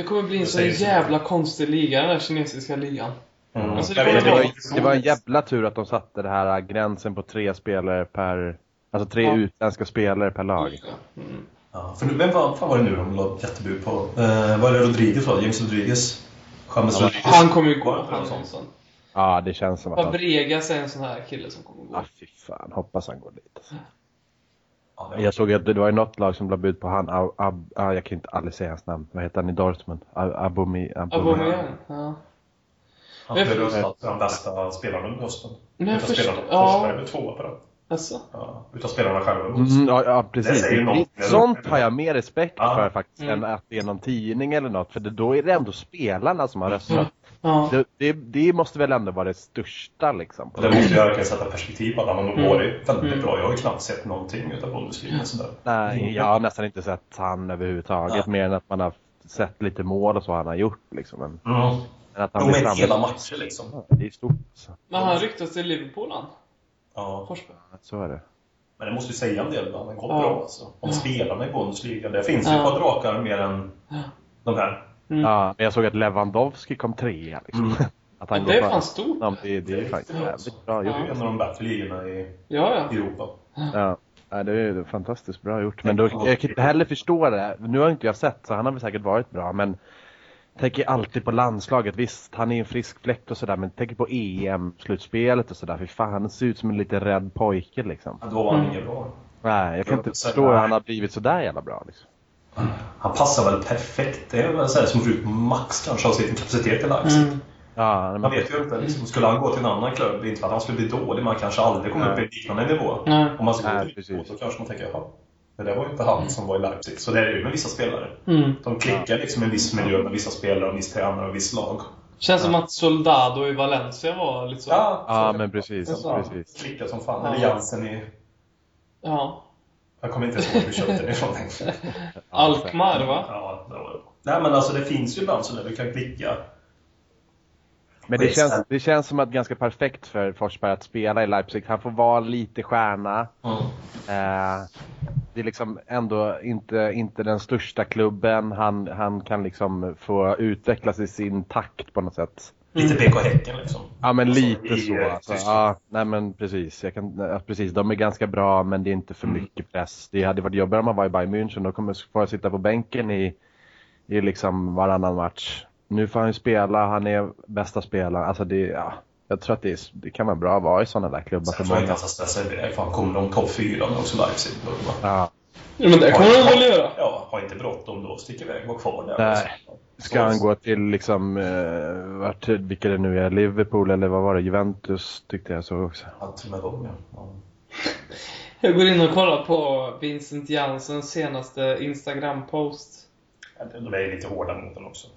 Det kommer bli en Det så säger så jävla konstig liga, den där kinesiska ligan. Mm. Alltså, det Det var, det var en jävla tur att de satte det här gränsen på tre spelare per... Alltså tre Ja. utländska spelare per lag. Mm. Ja, för vem fan, fan var det nu de la jättebud på? Eh, var det Rodriguez va? James Rodriguez? James Ja, Rodriguez? Han kommer ju gå, Var är en sånt? sån. Ja, det känns som att. Fabregas är en sån här kille som kommer gå. Ah, fy fan. Hoppas han går dit. Alltså. Det Jag såg att det var ju något lag som la bud på han, Ab, Ab, ah, jag kan inte aldrig säga hans namn. Vad heter han i Dortmund? Ab- Abumi, Aubameyang, ja. Han blev röstad till den bästa spelaren under Utav förstår- spelarna. ja. Forsberg blev tvåa på den. Alltså? Ja, utav spelarna själva. Mm, ja, ja, Det precis. något. Sånt har jag mer respekt Ja. för faktiskt Mm. än att det är någon tidning eller något. För det, då är det ändå spelarna som har röstat. Ja. Det, det, det måste väl ändå vara det största liksom. På Det måste verkligen sätta perspektiv på. har nog Mm. varit väldigt Mm. bra. Jag har ju knappt sett någonting utav Bundesliga sådär. Nej, jag har nästan inte sett han överhuvudtaget. Ja. Mer än att man har sett lite mål och så han har gjort liksom. Men, Mm. men att han Jo, blir men hela matcher liksom. Ja, Det är stort. Så, Men han ryktas till Liverpool han, Ja. Forsberg. så är det. Men det måste ju säga en del. Han har gått Ja. bra alltså. Om spelarna i Bundesliga. Det finns ju Ja. ett par drakar mer än de här. Mm. Ja, men jag såg att Lewandowski kom trea liksom. Mm. Att Men han det är fan stort. Ja, men det, det är faktiskt Ja. jävligt bra Det gjort. är ju en av de bättre ligorna i Ja, ja. Europa. Ja. Ja, det är fantastiskt bra gjort. Men då, jag kan inte heller förstå det. Nu har inte jag sett, så han har väl säkert varit bra. Men tänker alltid på landslaget. Visst, han är en frisk fläkt och sådär. Men tänker på EM-slutspelet och sådär. Fy fan, han ser ut som en lite rädd pojke liksom. Men då var han Mm. inget bra. Nej, jag kan inte förstå hur han har blivit sådär jävla bra liksom. Han passar väl perfekt. Det är väl så här som får ut max kanske av sin kapacitet i Leipzig. Mm. Ja, men, Man vet ju inte. Liksom, skulle han gå till en annan klubb, inte för att han skulle bli dålig, men han kanske aldrig kommer upp i liknande nivå. Nej. Om man ska gå till precis. Så kanske man tänker, jaha, det där var ju inte han som var i Leipzig. Så det är det ju med vissa spelare. Mm. De klickar liksom i en viss miljö med vissa spelare, och en viss tränare och viss lag. Känns som att Soldado i Valencia var lite så. Ja, Ja, men precis, precis. Klickar som fan. Ja. Eller Jansen i... Ja. Jag kommer inte ihåg hur vi köpte den ifrån. Alkmaar va? Ja, det var det. Nej men alltså det finns ju ibland sådär du kan klicka. Men det känns, det känns som att ganska perfekt för Forsberg att spela i Leipzig. Han får vara lite stjärna. Eh, det är liksom ändå inte, inte den största klubben. Han, han kan liksom få utvecklas i sin takt på något sätt. Lite BK Häcken liksom. Ja men Alltså, lite i, så. eh, Alltså, Tyskland. ja, nej men precis. Jag kan, ja, precis. De är ganska bra men det är inte för Mm. mycket press. Det hade varit jobbigare om man var i Bayern München. Då kommer jag få sitta på bänken i, i liksom varannan match. Nu får han ju spela, han är bästa spelaren. Alltså det, ja. Jag tror att det, är, det kan vara bra att vara i sådana där klubbar Sen för tror jag inte många. han kommer de topp fyra också Leipzig? Ja. Ja, men det kommer de väl göra? Ja, ha inte bråttom då. Stick iväg, var kvar där. Nej. Ska han gå till liksom, eh, vart, vilka det nu är, Liverpool eller vad var det, Juventus tyckte jag så också. Ja, till och med dem ja. ja. Jag går in och kollar på Vincent Janssens senaste Instagram-post. De är lite hårda mot den också.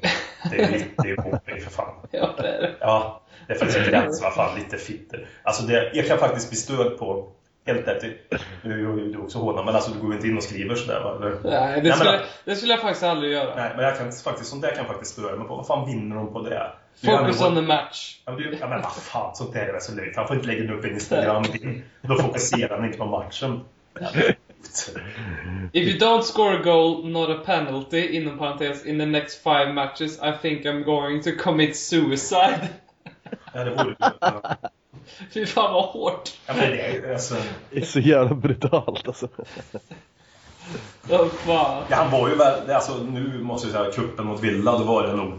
Det är ju det är för fan. Ja, det är det. Ja, det är faktiskt en gräns. Vad fan, lite fitter. Alltså det, jag kan faktiskt bli störd på Helt är ju du också hårdare, men alltså du går inte in och skriver sådär va? Eller? Nej, det men- skulle, det skulle jag faktiskt aldrig göra. Nej, men jag kan faktiskt, sånt där kan jag faktiskt störa mig på. Vad fan vinner de på det? Focus on the match. Ja, men, du, ja, men vad fan, sånt där är så löjligt. Han får inte lägga upp en Instagram. Då fokuserar han inte på matchen. If you don't score a goal, not a penalty, inom parentes, in the next five matches, I think I'm going to commit suicide. Ja, det vore. Fy fan vad hårt. Ja, men det är alltså, Det är så jävla brutalt alltså. Ja, han var ju väl, alltså, nu måste jag säga, kuppen mot Villa, då var det nog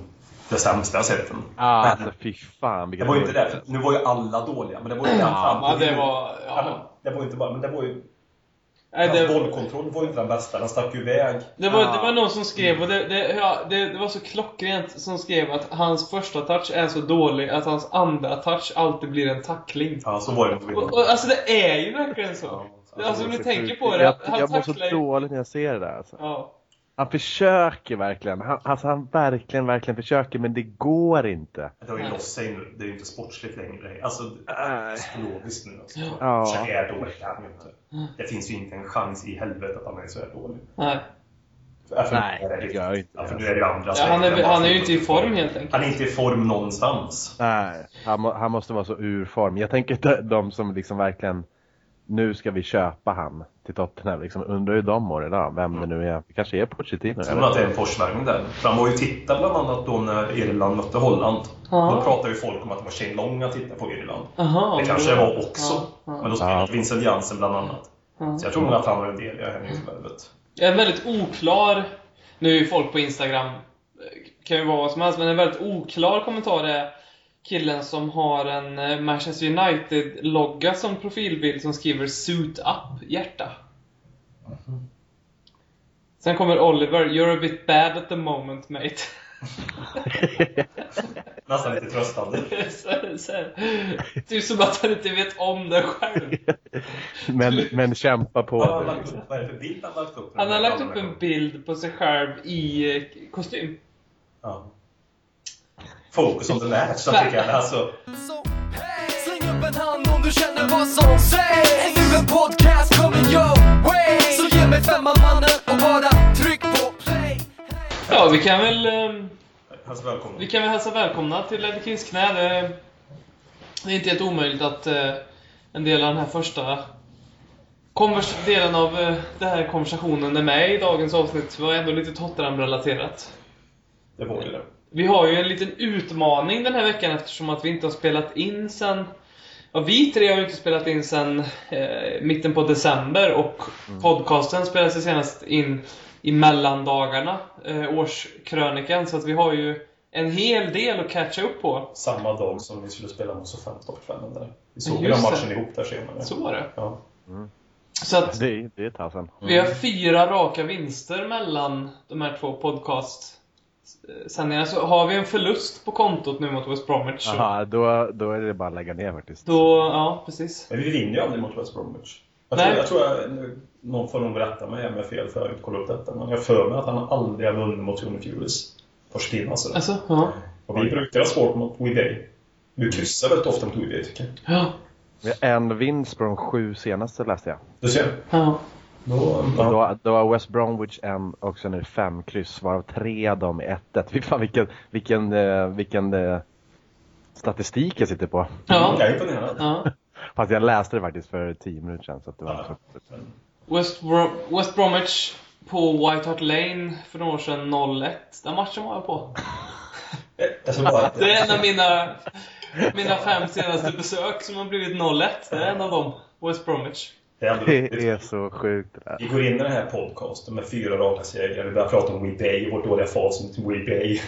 det sämsta jag sett. Ah, Men- alltså fy fan Det var ju inte det. Nu var ju alla dåliga, men det var ju Ja, till det var... Ja, men det var inte bara, men det var ju... Nej, Hans det, bollkontroll var ju inte den bästa. Den stack ju iväg. det, var, Ja. det var någon som skrev, och det, det, ja, det, det var så klockrent, som skrev att hans första touch är så dålig att hans andra touch alltid blir en tackling. Ja, så var det. Och, och, alltså det är ju verkligen så. Ja, Alltså om ni Så tänker på det, Jag, han jag mår så tacklar ju- dåligt när jag ser det där alltså. Ja. Han försöker verkligen. Han, alltså han verkligen, verkligen försöker men det går inte. Det har ju loss sig nu. Det är ju inte sportsligt längre. Alltså, psykologiskt nu. Alltså. Ja. Så här dålig är han ju inte. Det finns ju inte en chans i helvete att han är så här dålig. Nej. För Nej, nu är det gör inte Ja, för det. nu är det ju andra Ja, han, är, han ju inte i form helt enkelt. Han är inte i form någonstans. Nej, han, må, han måste vara så ur form. Jag tänker de, de som liksom verkligen nu ska vi köpa han till Tottenham. Liksom, undrar hur de mår idag, vem det nu är. Det kanske är Pochettino. Jag tror att det är en forsvärmning där. För han var ju titta bland annat då när Irland mötte Holland. Ja. Då pratade ju folk om att det var Shane Long att titta på Irland. Aha, Det kanske det var också. Ja. Men då spelade Ja. Vincent Jansen bland annat. Så jag tror nog att han var en del i det här nyhetsvärvet. En väldigt oklar, nu är ju folk på Instagram, eh, kan ju vara vad som helst, men en väldigt oklar kommentar är killen som har en eh, Manchester United-logga som profilbild som skriver 'Suit up' hjärta. Sen kommer Oliver, 'You're a bit bad at the moment mate' Nästan lite tröstande. så, så, Typ som att han inte vet om det själv. men, men kämpa på. Vad har han lagt upp? Vad är det för bild han har lagt upp? Han har lagt upp en bild på sig själv i eh, kostym. Ja. Focus on the match, tycker jag. Alltså, Så hey, släng upp en hand om du känner vad som sägs Är nu en podcast coming your way Så ge mig femman mannen och bara tryck på play Ja, vi kan väl... ehm, hälsa välkommen. Vi kan väl hälsa välkomna till Eddie Kings knä. Det, det är inte helt omöjligt att eh, en del av den här första konvers delen av eh, den här konversationen är med i dagens avsnitt. Det var ändå lite Tottenham-relaterat. Det var ju det. Vi har ju en liten utmaning den här veckan eftersom att vi inte har spelat in sen Ja, vi tre har ju inte spelat in sen eh, mitten på december och podcasten spelades senast in i mellandagarna, eh, årskrönikan, så att vi har ju en hel del att catcha upp på. Samma dag som vi skulle spela mot Southampton på kvällen där. Vi såg ju den det. matchen ihop där senare. Så var det. Ja. Så att Det, är- det är tag sedan. vi har fyra raka vinster mellan de här två podcast sändningarna. Så har vi en förlust på kontot nu mot West Bromwich. så Jaha, då, då är det bara att lägga ner faktiskt. Då, ja precis. Men vi vinner ju aldrig mot West Bromwich. Jag Nej. tror, jag tror jag, någon får nog rätta mig om jag har fel för jag har inte kollat upp detta. Men jag för mig att han aldrig har vunnit mot Tony Furies. Pochettino alltså. Alltså, ja. Och vi brukar ha svårt mot WeBay. Vi kryssar väldigt ofta mot WeBay tycker jag. Ja. Vi har en vinst på de sju senaste läste jag. Du ser. ja. Då, ja. Då, då har West Bromwich en och sen är det fem kryss varav tre av dem är 1 Fy fan vilken, vilken, eh, vilken eh, statistik jag sitter på. Ja. Jag är imponerad. ja. Fast jag läste det faktiskt för 10 minuter sedan så att det var Ja. West, Bro- West Bromwich på White Hart Lane för några år sedan 0-1. Den matchen var jag på. Bara, Det är en av mina, mina fem senaste besök som har blivit 0-1. Det är en av dem. West Bromwich. Det är ändå Det är så sjukt det där. Vi går in i den här podcasten med fyra raka segrar. Vi börjar prata om WeBay, vårt dåliga facit till WeBay.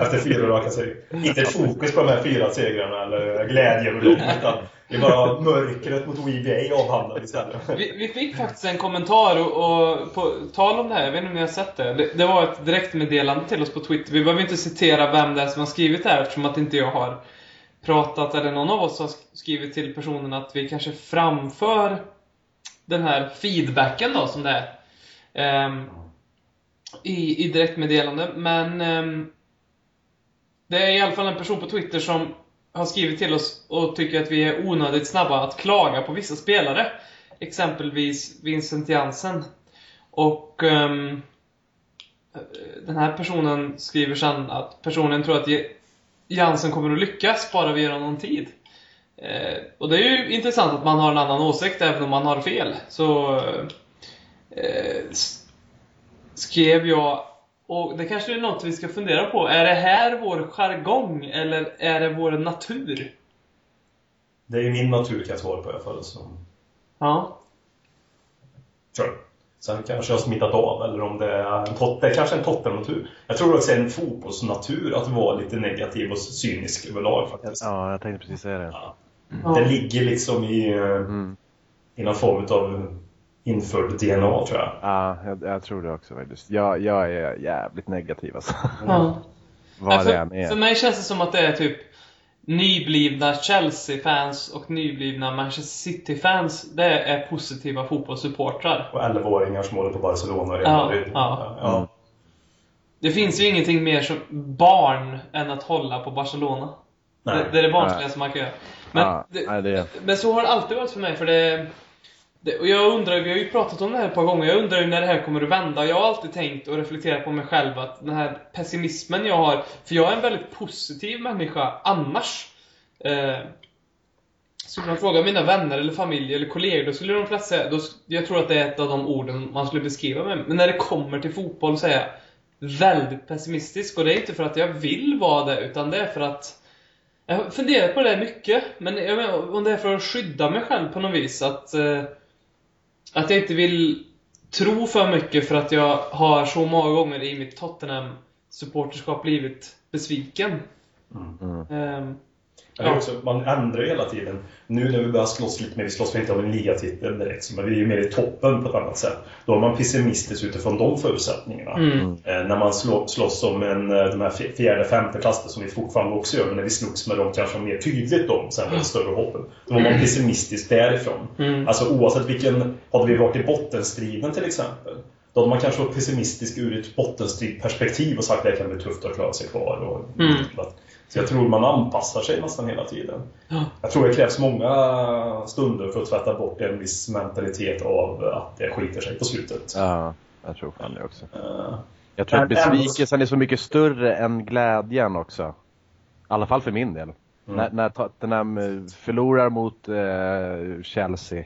Efter fyra raka segrar. Inte ett fokus på de här fyra segrarna eller glädjen och dem, utan det är bara mörkret mot WeBay avhandlat istället. Vi, vi fick faktiskt en kommentar och, och på tal om det här, jag vet inte om ni har sett det. det. Det var ett direktmeddelande till oss på Twitter. Vi behöver inte citera vem det är som har skrivit det här eftersom att inte jag har pratat eller någon av oss har sk- skrivit till personen att vi kanske framför den här feedbacken då som det är. um, i, I direktmeddelande. Men um, det är i alla fall en person på Twitter som har skrivit till oss och tycker att vi är onödigt snabba att klaga på vissa spelare. Exempelvis Vincent Jansen. Och um, den här personen skriver sen att personen tror att Jansen kommer att lyckas bara vi ger honom tid. Eh, och det är ju intressant att man har en annan åsikt även om man har fel. Så eh, skrev jag och det kanske är något vi ska fundera på. Är det här vår jargong eller är det vår natur? Det är ju min natur kan jag svara på i alla fall. Så. Ja. Sure. Sen kanske jag har smittat av eller om det är en tot, det är kanske en Tottenham-natur. Jag tror också en fotbollsnatur att vara lite negativ och cynisk överlag faktiskt. Ja, jag tänkte precis säga det. Ja. Ja. Det ligger liksom i, eh, Mm. i någon form av införd DNA tror jag. Ja, jag, jag tror det också faktiskt. Jag, jag är jävligt negativ alltså. ja. Vad för, det än är. för mig känns det som att det är typ nyblivna Chelsea-fans och nyblivna Manchester City-fans. Det är positiva fotbollssupportrar. Och 11-åringar som håller på Barcelona och Real Ja, Madrid. ja. ja. Det finns ju ingenting mer som barn än att hålla på Barcelona. Nej. Det, det är det barnsligaste man kan göra. Men, Ja, det, nej, det- men så har det alltid varit för mig. För det, det, och jag undrar, vi har ju pratat om det här ett par gånger, jag undrar ju när det här kommer att vända. Jag har alltid tänkt och reflekterat på mig själv att den här pessimismen jag har, för jag är en väldigt positiv människa annars. Eh, Skulle man fråga mina vänner eller familj eller kollegor, då skulle de flesta säga, då, jag tror att det är ett av de orden man skulle beskriva mig Men när det kommer till fotboll så är jag väldigt pessimistisk. Och det är inte för att jag vill vara det, utan det är för att jag har funderat på det mycket, men jag menar, om det är för att skydda mig själv på något vis. Att, eh, att jag inte vill tro för mycket för att jag har så många gånger i mitt Tottenham-supporterskap blivit besviken. Mm. Ehm, Är också, man ändrar ju hela tiden. Nu när vi börjar slåss lite mer, vi slåss inte om en ligatitel direkt, så men vi är ju mer i toppen på ett annat sätt. Då är man pessimistisk utifrån de förutsättningarna. Mm. Eh, när man slå, slåss om en, eh, de här fjärde, femte platser som vi fortfarande också gör, men när vi slogs med dem kanske mer tydligt om, sen var det större hoppen. Då var man pessimistisk därifrån. Mm. Alltså oavsett vilken, hade vi varit i bottenstriden till exempel, då hade man kanske varit pessimistisk ur ett bottenstridperspektiv och sagt att det kan bli tufft att klara sig kvar. Och, Mm. Så jag tror man anpassar sig nästan hela tiden. Ja. Jag tror det krävs många stunder för att tvätta bort en viss mentalitet av att det skiter sig på slutet. Ja, jag tror fan det också. Eh, Jag tror att besvikelsen är så mycket större än glädjen också. I alla fall för min del. Mm. När, när Tottenham eh, förlorar mot eh, Chelsea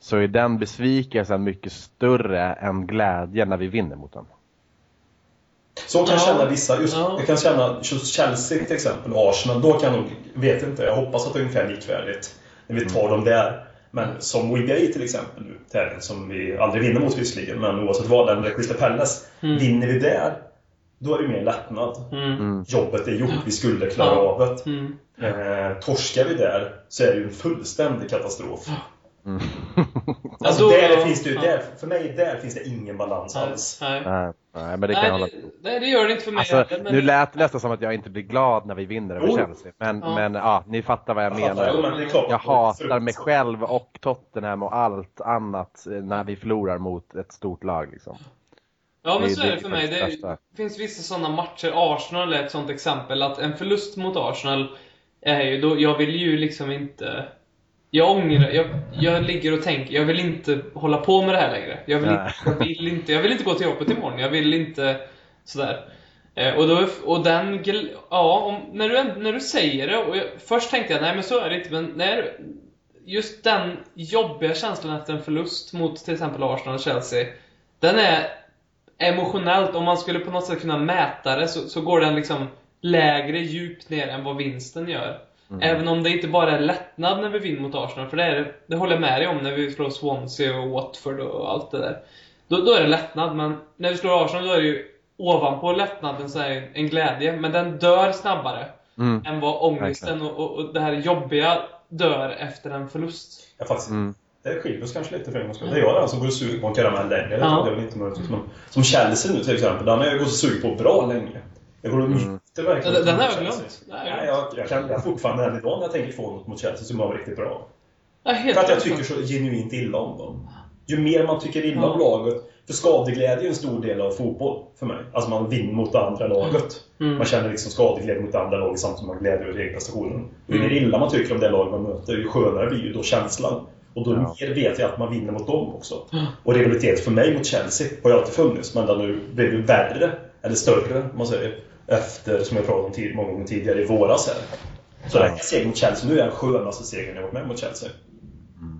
så är den besvikelsen mycket större än glädjen när vi vinner mot dem. Så kan Ja. känna vissa. Just, Ja. Jag kan känna just Chelsea till exempel, och Arsenal. Då kan jag nog, vet inte, jag hoppas att det är ungefär likvärdigt. När vi tar dem där. Men som We Bay till exempel nu, som vi aldrig vinner mot visserligen, men oavsett vad, eller Crystal Palace. Mm. Vinner vi där, då är det mer lättnad. Mm. Mm. Jobbet är gjort, vi skulle klara Ja. av det. Mm. Eh, torskar vi där så är det ju en fullständig katastrof. Mm. Alltså, Ja, då- där finns det ju, ja. där, för mig där finns det ingen balans Nej, alls. nej. nej, nej, men det kan jag hålla Nej, det, nej, det gör det inte för mig Alltså, heller, men- nu lät det nästan som att jag inte blir glad när vi vinner över Jo. Chelsea. Men, Ja. men ja, ni fattar vad jag, Jag fattar, menar. men det är klart. Jag hatar mig själv och Tottenham och allt annat eh, när vi förlorar mot ett stort lag. Liksom. Ja, men Det- så det är det för mig. Det värsta. finns vissa sådana matcher. Arsenal är ett sånt exempel. Att en förlust mot Arsenal är ju då, jag vill ju liksom inte... Jag ångrar, jag, jag ligger och tänker, jag vill inte hålla på med det här längre. Jag vill, inte, jag vill inte, jag vill inte gå till jobbet imorgon. Jag vill inte sådär. Eh, och, då, och den, ja, om, när, du, när du säger det, och jag, först tänkte jag nej men så är det inte, men när, just den jobbiga känslan efter en förlust mot till exempel Arsenal och Chelsea, den är emotionellt, om man skulle på något sätt kunna mäta det, så, så går den liksom lägre djupt ner än vad vinsten gör. Även om det inte bara är lättnad när vi vinner mot Arsenal, för det, är, det- det håller jag med dig om när vi slår Swansea och Watford och allt det där. Då, då är det lättnad, men när vi slår Arsenal då är det ju ovanpå lättnaden så är det en glädje, men den dör snabbare Mm. än vad ångesten och, och, och det här jobbiga dör efter en förlust. Ja, faktiskt. Mm. Det skiljer oss kanske lite för en gångs skull. Det är jag den som går och suger på en karamell längre. Det Ja. trodde jag väl inte möjligtvis. Men som Chelsea nu till exempel. Den har jag gått och sugit på bra länge. Jag går och njuter verkligen. Den- den har jag glömt. Har Nej, jag, jag kan fortfarande än idag när jag tänker få något mot Chelsea som var riktigt bra. Ja, För att jag tycker så genuint illa om dem. Ju mer man tycker illa Ja. om laget, för skadeglädje är en stor del av fotboll för mig. Alltså man vinner mot det andra laget. Mm. Man känner liksom skadeglädje mot det andra laget samtidigt som man glädjer över egen prestation. Ju mer Mm. illa man tycker om det lag man möter, ju skönare blir ju då känslan. Och då Ja. mer vet jag att man vinner mot dem också. Och rivalitet för mig mot Chelsea har ju alltid funnits, men den blev ju värre, eller större om man säger, efter, som jag pratade om tid, många gånger tidigare, i våras här. Så den här segern mot Chelsea, nu är den skönaste segern jag varit med mot Chelsea.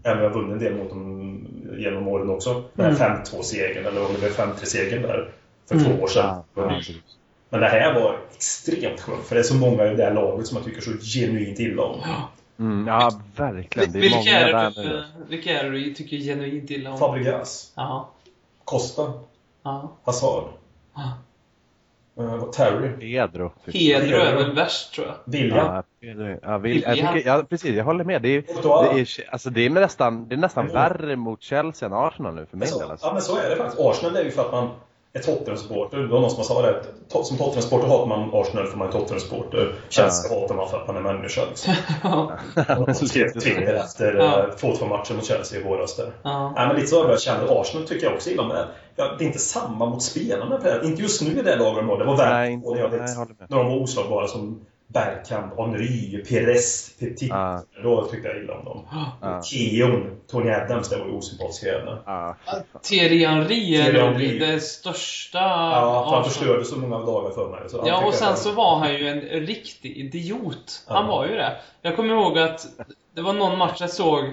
Även om jag vunnit en del mot dem genom åren också. Den här 5-2-segern, eller om det blev 5-3-segern där för Mm. två år sedan. Ja. Men det här var extremt skönt, för det är så många i det här laget som jag tycker så genuint illa om. Mm, ja, verkligen. Det är Vilka många är, där nu. du, vilka är det du tycker genuint illa om? Fabregas, Ja. Costa, ja. Hazard, Ja. Uh, Terry, Pedro. typ. Pedro är väl värst tror jag. William. Ja. Ja, vill, jag tycker, ja, precis. Jag håller med. Det är, det är, alltså, det är nästan, det är nästan Jo. värre mot Chelsea än Arsenal nu för min Så. Alltså. Ja men så är det faktiskt. Arsenal är ju för att man är Tottenham-supporter. Det var någon som sa det. Som Tottenham-supporter hatar man Arsenal för man är Tottenham-supporter. Chelsea hatar man för att man är människa. Liksom. Skrev Twitter efter Ja. eh, 2-2 matchen mot Chelsea i våras där. Ja. Nej, men lite så har jag känt. Arsenal tycker jag också illa om. Ja, det är inte samma mot spelarna. Inte just nu i det laget de. Det var värre när de var oslagbara som Bergkamp, Henry, Perez, Petit. Ja. Då tyckte jag illa om dem. Ja. Keon, Tony Adams, det var ju osympatiska jävlar. Ja, fy fan. Thierry Henry är det största Ja, han förstörde så många dagar för mig. Ja, och sen så var han ju en riktig idiot. Han var ju det. Jag kommer ihåg att det var någon match jag såg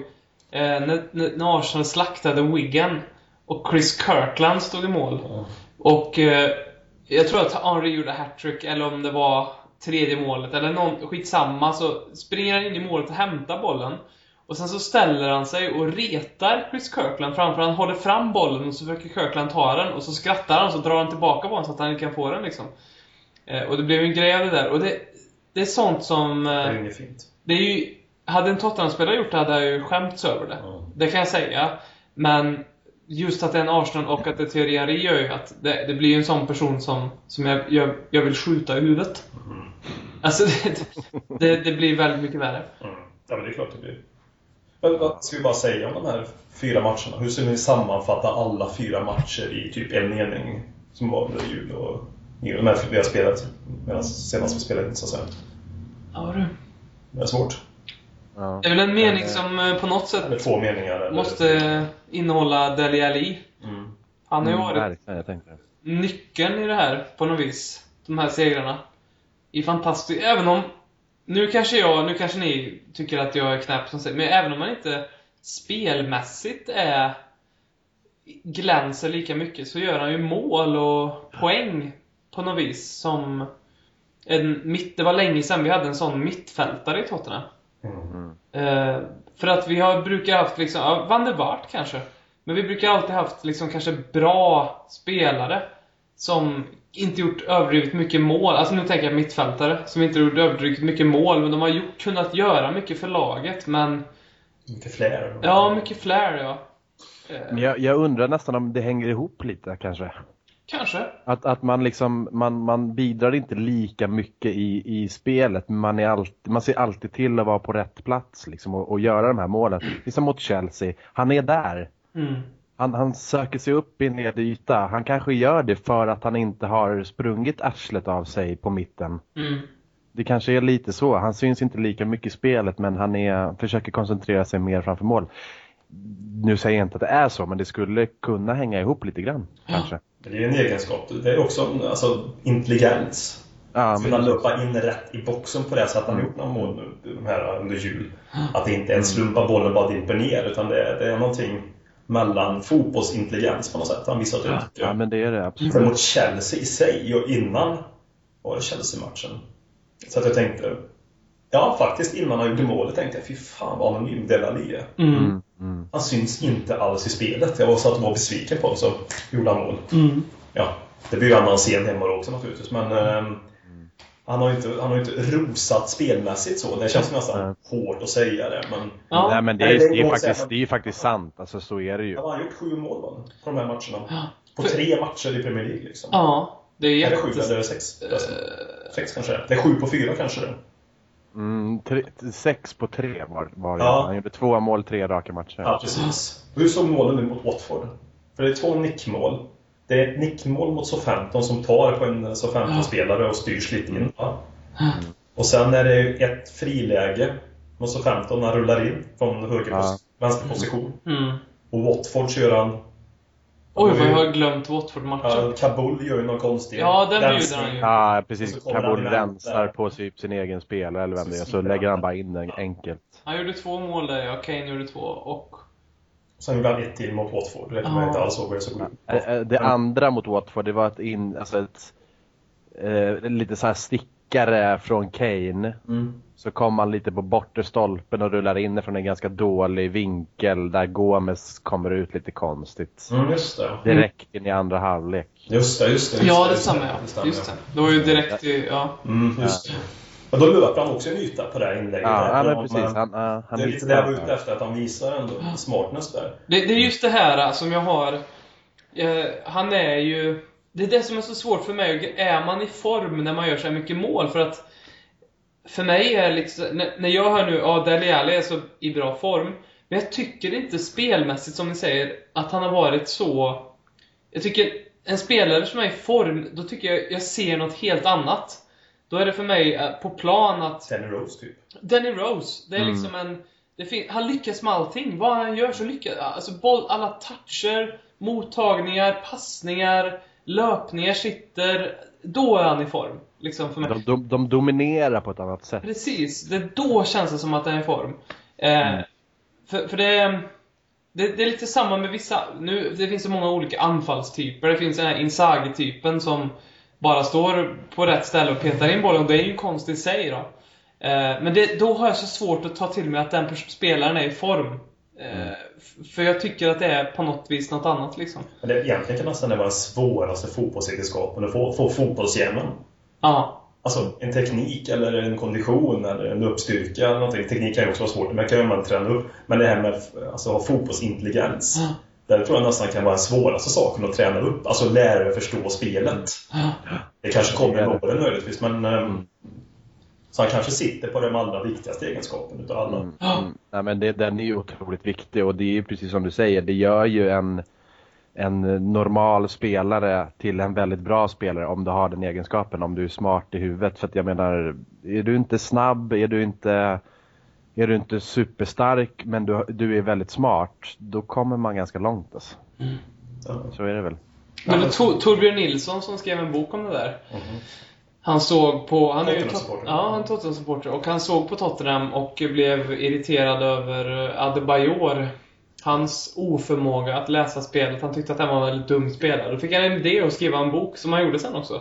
eh, när, när när Arsenal slaktade Wigan och Chris Kirkland stod i mål. Och eh, jag tror att Henry gjorde hattrick, eller om det var tredje målet, eller någon, skitsamma, så springer han in i målet och hämtar bollen. Och sen så ställer han sig och retar Chris Kirkland framför han håller fram bollen och så försöker Kirkland ta den och så skrattar han och så drar han tillbaka bollen så att han inte kan få den liksom. Eh, och det blev en grej av det där. Och det, det är sånt som... Det är Eh, inget fint. det är ju... Hade en Tottenham-spelare gjort det hade jag ju skämts över det. Ja. Det kan jag säga. Men just att det är en Arsenal och att det är Thierry gör ju att det, det blir en sån person som, som jag, jag, jag vill skjuta i huvudet. Alltså det, det, det blir väldigt mycket värre. Mm. Ja, men det är klart det blir. Men vad ska vi bara säga om de här fyra matcherna? Hur skulle ni sammanfatta alla fyra matcher i typ en mening? Som var under jul och nyår? De här vi har spelat medan senast vi spelade in, så att säga. Ja du. Det är svårt. Ja. Det är väl en mening Eh, som eh, på något sätt två meningar. Eller måste innehålla Dele Alli. Mm. Han har ju Mm, varit nyckeln i det här på något vis. De här segrarna. I fantastiskt... Även om... Nu kanske jag, nu kanske ni tycker att jag är knäpp som säger, men även om man inte spelmässigt är glänser lika mycket så gör han ju mål och poäng på något vis som en mitt, det var länge sedan vi hade en sån mittfältare i Tottenham. Mm. Eh, för att vi har, brukar haft liksom, ja, Van der Waart kanske. Men vi brukar alltid haft liksom kanske bra spelare som inte gjort överdrivet mycket mål. Alltså nu tänker jag mittfältare som inte gjort överdrivet mycket mål, men de har gjort, kunnat göra mycket för laget. Men, Mycket fler. ja, mycket flair ja. Eh, Men jag, jag undrar nästan om det hänger ihop lite kanske. kanske. Att, att man liksom, man, man bidrar inte lika mycket i, i spelet, men man, är alltid, man ser alltid till att vara på rätt plats liksom, och, och göra de här målen. Liksom mot Chelsea, han är där. Mm. Han, han söker sig upp i en nedre yta. Han kanske gör det för att han inte har sprungit arslet av sig på mitten. Mm. Det kanske är lite så. Han syns inte lika mycket i spelet men han är, försöker koncentrera sig mer framför mål. Nu säger jag inte att det är så men det skulle kunna hänga ihop lite grann. Kanske. Det är en egenskap. Det är också en, alltså, intelligens. Ja, Att kunna men, löpa in rätt i boxen på det sättet han gjort några mål nu, de här under jul. Att det inte är en slump att bollen bara dimper ner utan det är, det är någonting mellan fotbollsintelligens på något sätt. Han visar det. ja men det är det absolut. Sen mot Chelsea i sig och innan var det Chelsea-matchen. Så att jag tänkte, ja faktiskt innan han gjorde målet tänkte jag fy fan vad anonym Delali är. Mm. Mm, mm. Han syns inte alls i spelet. Jag var så att var besviken på honom så gjorde han mål. Mm. Ja, det blir ju annan scen hemma också naturligtvis men ehm, han har ju inte, han har inte rosat spelmässigt så. Det känns nästan hårt att säga det men Ja. Nej men det Nej, är, det det är, faktiskt, det är faktiskt sant. Alltså så är det ju. Ja, han har gjort sju mål va? På de här matcherna. Ja. På tre matcher i Premier League liksom. Ja, det är Är det sju eller sex? Eh, Sex kanske? Det är sju på fyra kanske det. Mm, tre, sex på tre var, var det. Ja. Han gjorde två mål, tre raka matcher. Ja, precis. Hur såg målen ut mot Watford? För det är två nickmål. Det är ett nickmål mot Southampton som tar på en Southampton-spelare och styrs lite in. Va? Och sen är det ett friläge mot Southampton när han rullar in från höger Ja. pos- vänster position. Mm. Och Watford kör han... Oj, vad jag har glömt Watford-matchen. Kabul gör ju någon konstig Ja, den bjuder han ju. Ja, precis. Kabul rensar på typ sin egen spelare eller vem Så det är. Så lägger han bara in den enkelt. Han gjorde två mål där, ja. Kane gjorde två. Och... Sen gjorde han ett till mot Watford. Det kommer jag Ja. inte alls ihåg hur det såg ut. Det andra mot Watford, det var ett, in, alltså ett eh, lite så här stickare från Kane. Mm. Så kom han lite på bortre stolpen och rullar in från en ganska dålig vinkel där Gomes kommer ut lite konstigt. Mm, just det. Direkt in i andra halvlek. Just det, just det. Just Ja, det, det just stämmer ja. stämmer. Just det. Det var ju direkt i... Ja. Mm, just det. Och då löper han också en yta på det här inlägget. Ja, där. men precis. Han, ja, han det är lite det jag var ute efter, att han visar ändå smartness där. Det, det är just det här som jag har... Eh, han är ju... Det är det som är så svårt för mig. Är man i form när man gör så här mycket mål? För att... För mig är liksom... När, jag hör nu, ja, Dele Alli är så i bra form. Men jag tycker inte spelmässigt, som ni säger, att han har varit så... Jag tycker en spelare som är i form, då tycker jag jag ser något helt annat. Då är det för mig eh, på plan att Danny Rose typ. Danny Rose, det är Mm. liksom en... Det fin- han lyckas med allting. Vad han gör så lyckas Alltså boll, alla toucher, mottagningar, passningar, löpningar sitter. Då är han i form. Liksom för mig. de, de, de dominerar på ett annat sätt. Precis, det då känns det som att han är i form. Eh, För, för det, det, det är lite samma med vissa, nu, det finns så många olika anfallstyper. Det finns den här Inzaghi-typen som bara står på rätt ställe och petar in bollen. och Det är ju konst i sig då. Eh, Men det, då har jag så svårt att ta till mig att den spelaren är i form. Eh, f- För jag tycker att det är på något vis något annat liksom. Men det, egentligen kan nästan det vara den svåraste fotbollsegenskapen att få, få fotbollshjärnan. Ja. Alltså en teknik eller en kondition eller en uppstyrka eller någonting. Teknik kan ju också vara svårt, men kan ju man träna upp. Men det här med alltså, ha fotbollsintelligens. Ja. Det tror jag nästan kan vara den svåraste saken att träna upp. Alltså lära dig förstå spelet. Det kanske kommer med åren möjligtvis, men... ehm, Så han kanske sitter på den allra viktigaste egenskapen utav alla. Mm. Mm. Nej, men det, den är ju otroligt viktig och det är ju precis som du säger, det gör ju en, en normal spelare till en väldigt bra spelare om du har den egenskapen, om du är smart i huvudet. För att jag menar, är du inte snabb, är du inte, är du inte superstark men du, du är väldigt smart, då kommer man ganska långt alltså. Så, Så är det väl. Men det Tor- Torbjörn Nilsson som skrev en bok om det där. mhm. Han såg på... Han är ju Ja, han är Tottenham-supporter. Och han såg på Tottenham och blev irriterad över Adebayor. Hans oförmåga att läsa spelet. Han tyckte att han var en väldigt dum spelare. Då fick han en idé att skriva en bok, som han gjorde sen också.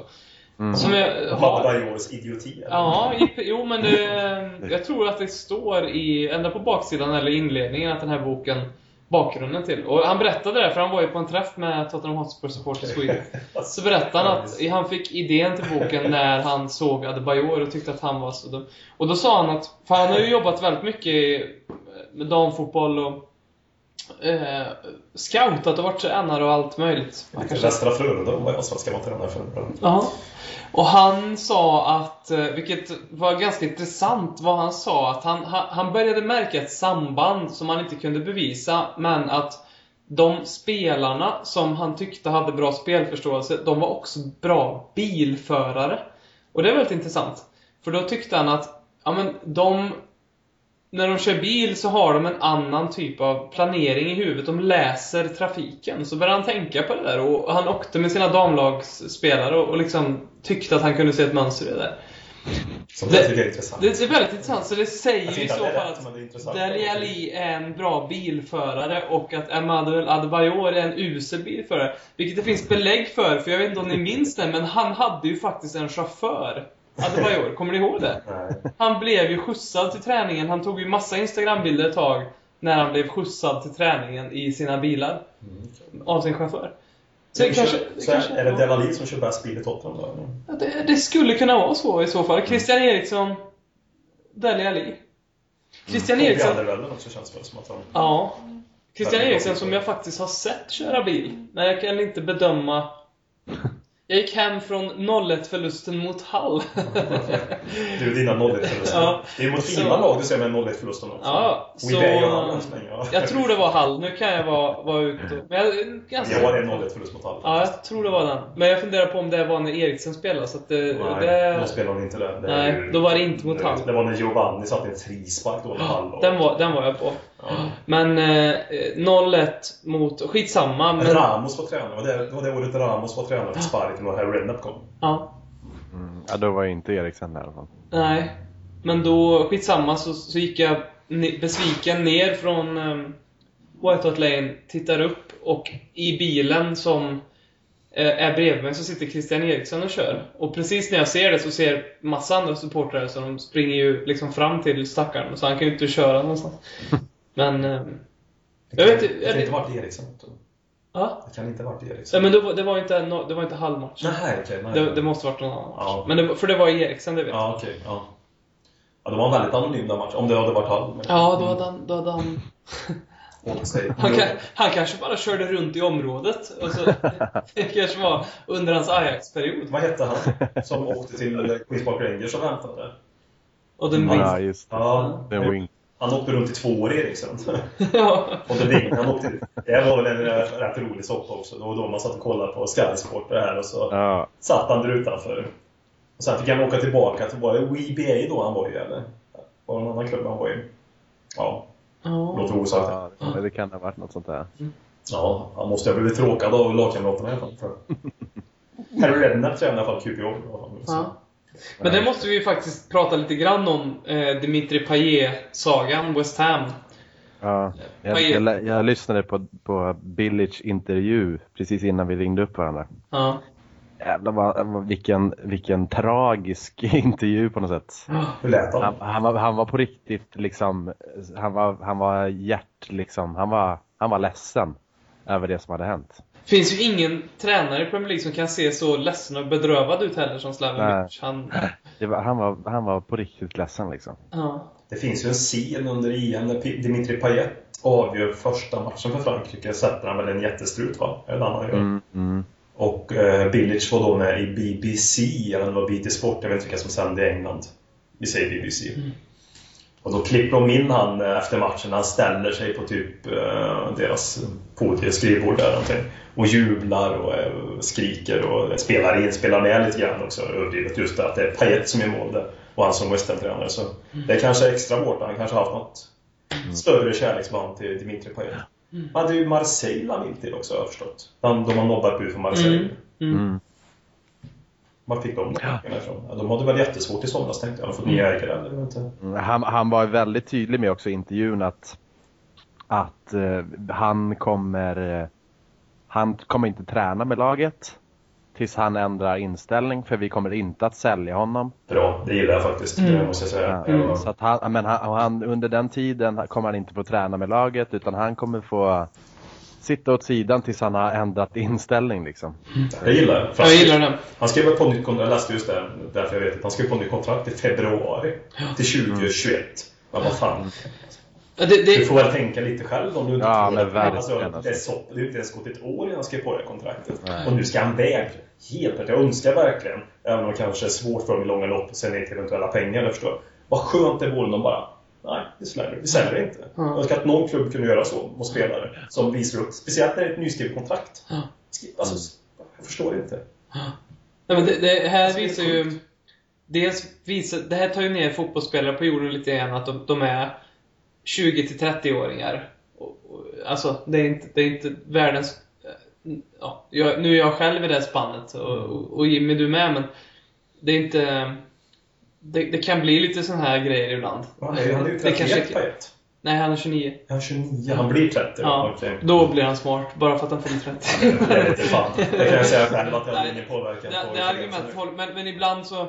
Mm. Som jag har... Adebayors idioti. eller? Ja, jo men det, jag tror att det står i, ända på baksidan eller inledningen att den här boken, bakgrunden till. Och han berättade det, för han var ju på en träff med Tottenham Hotspur Supporters Sweden. Så berättade han att han fick idén till boken när han såg Adebayor och tyckte att han var så dum. Och då sa han att, för han har ju jobbat väldigt mycket med damfotboll och eh, scoutat och varit tränare och allt möjligt. Kanske- Västra Frölunda var jag som ska vara tränare för. Ja. Och han sa att, eh, vilket var ganska intressant, vad han sa att han han började märka ett samband som han inte kunde bevisa, men att de spelarna som han tyckte hade bra spelförståelse, de var också bra bilförare. Och det är väldigt intressant. För då tyckte han att, ja men de när de kör bil så har de en annan typ av planering i huvudet. De läser trafiken. Så började han tänka på det där och han åkte med sina damlagsspelare och, och liksom tyckte att han kunde se ett mönster i det där. Som Det- jag tycker är intressant. Det är väldigt intressant, så det säger i så att det är fall att. Dele Alli är en bra bilförare och att Emanuel Adebayor är en usel bilförare. Vilket det finns belägg för, för jag vet inte om ni minns det, men han hade ju faktiskt en chaufför. Adebayor, kommer ni ihåg det? Nej. Han blev ju skjutsad till träningen. Han tog ju massa Instagrambilder ett tag när han blev skjutsad till träningen i sina bilar. Av sin chaufför. Så det kanske... Det så kanske är det Delali som kör bäst bil i Tottenham då? Ja, det, det skulle kunna vara så i så fall. Christian Eriksson, Dele Alli. Christian Bobby Eriksson... Också känns väl som att han... Ja. Christian Eriksson som jag faktiskt har sett köra bil. Men jag kan inte bedöma... Jag gick hem från 0-1-förlusten mot Hall. Du, dina 0-1-förluster. Ja. Det är mot Så- fina lag du ser med 0-1-förlusten också. Ja, We så- Hall ja. Jag tror det var Hall. Nu kan jag vara, vara ute och... Men jag, ganska... Jag har en 0-1-förlust mot Hall. Ja, jag tror det var den. Men jag funderar på om det var när Eriksen spelade, så att det... Nej, det då spelar hon inte det. det Nej, ju- då var det inte mot Hall. Det var när Giovanni satte en frispark då mot Hall. den, var, den var jag på. Ja. Men eh, 0-1 mot... Skitsamma, men... Ramos var tränare. Det var det, det var det året Ramos var tränare för Sparken och Harry Redknapp kom. Ja. Mm. Ja, då var ju inte Eriksen där i alla fall. Nej. Men då, skitsamma, så, så gick jag besviken ner från um, White Hart Lane, tittar upp och i bilen som eh, är bredvid mig så sitter Christian Eriksson och kör. Och precis när jag ser det så ser massa andra supportrar så de springer ju liksom fram till stackaren så han kan ju inte köra någonstans. Men... ehm, Jag vet inte, Det kan det- inte ha varit jag. ja. Det kan inte ha varit Nej, Eriksen. men det var, det var inte, no, det var inte halvmatch. Nej, okej. nej. Det, det måste varit någon annan match. Ja. Men det, för det var Eriksen, det vet jag. Ja, okej. ja. Ja, de var väldigt anonym den matchen. Om det hade varit Hall. men- Ja, då hade han... Då hade han Han, kan, han kanske bara körde runt i området. Och så, det kanske var under hans Ajax-period. Vad hette han som åkte till Queens Park Rangers och väntade? Och den Ja, just det. Ja, Den wing. Han åkte runt i två år, ja. Och han åkte, det var väl en rätt rolig soppa också. Det var då man satt och kollade på Sky Sport det här och så Ja, satt han där utanför. Och sen fick han åka tillbaka till, var det WBA då han var i eller? Var det någon annan klubb han var i? Ja, Ja. låter osagt. ja, det- det kan ha varit något sånt där. Ja, han måste ha blivit tråkad av lagkamraterna i alla fall. För. Harry Redknapp tränade i alla fall då. Ja. Men det måste vi ju faktiskt prata lite grann om. Eh, Dimitri Payet-sagan, West Ham. Ja, jag, jag, jag lyssnade på, på Billage intervju precis innan vi ringde upp varandra. Ja. Jävlar vad, vad- vilken, vilken tragisk intervju på något sätt. Hur lät han? Han, han, var, han var på riktigt liksom, han var, han var hjärt liksom, han var, han var ledsen över det som hade hänt. Finns ju ingen tränare i Premier League som kan se så ledsen och bedrövad ut heller som Slaven Han, Det var, han, var, han var på riktigt ledsen liksom. ja. Det finns ju en scen under EM när P- Dimitri Payet avgör första matchen för Frankrike. Sätter han väl en jättestrut va? Det han gör? Mm, mm. Och eh, Bilic var då med i BBC, eller det var BT Sport, jag vet inte vilka som sände i England. Vi säger BBC. Och då klipper de in han eh, efter matchen, han ställer sig på typ eh, deras podieskrivbord där någonting. Och jublar och eh, skriker och spelar in, spelar med lite grann också överdrivet. Just det att det är Payet som är mål där och han som West Ham-tränare. Så det är kanske extra hårt, han kanske har haft något större kärleksband till Dimitri Payet. Han hade ju Marseille han vill till också har jag förstått. De, de har nobbat ut från Marseille. Mm. Mm. Mm. Var fick de de pengarna ifrån? Ja, de hade väl jättesvårt i somras tänkte jag. De fått nya ägare eller inte? Mm, Han, han var väldigt tydlig med också i intervjun att, att eh, han kommer eh, han kommer inte träna med laget tills han ändrar inställning för vi kommer inte att sälja honom. Bra, det gillar jag faktiskt. Mm. Det måste jag säga. Ja, Ja. Så att han, men han, han, under den tiden kommer han inte få träna med laget utan han kommer få sitta åt sidan tills han har ändrat inställning liksom. Jag gillar det. Jag gillar den. Han skrev på nytt kontrakt, jag läste just det, därför jag vet att han skrev på nytt kontrakt i februari till 2021. Men vad fan, Ja, Det, du det, får väl tänka lite själv om du inte Ja, tror men att- verkligen, alltså, alltså. det, är så, det är ju inte ens gått ett år innan han skrev på det kontraktet. Nej. Och nu ska han iväg. Helt rätt. Jag önskar verkligen, även om det kanske är svårt för dem i långa lopp sälja in till eventuella pengar, jag förstår. Vad skönt det vore om de bara Nej, vi säljer, vi säljer inte. Ja. Jag önskar att någon klubb kunde göra så mot spelare som visar upp, speciellt när det är ett nyskrivet kontrakt. Skri- Alltså, jag förstår inte. Nej, men det, det här Alltså, det visar ju... sjukt. Dels visar, det här tar ju ner fotbollsspelare på jorden lite grann, att de, de är 20 till 30-åringar. Och, och, Alltså, det är inte, det är inte världens... Ja, jag, nu är jag själv i det spannet, och, och, och Jimmy du med, men det är inte... Det, det kan bli lite sån här grejer ibland. Ja, han är ju det 31 på ett. Nej, han är 29. Han är 29, han blir 30. Ja, okej. då blir han smart, bara för att han fyller 30. Jag vet inte fan. Det kan jag säga själv att jag Nej, ingen påverkan det, på det är argumentet håller, men, men ibland så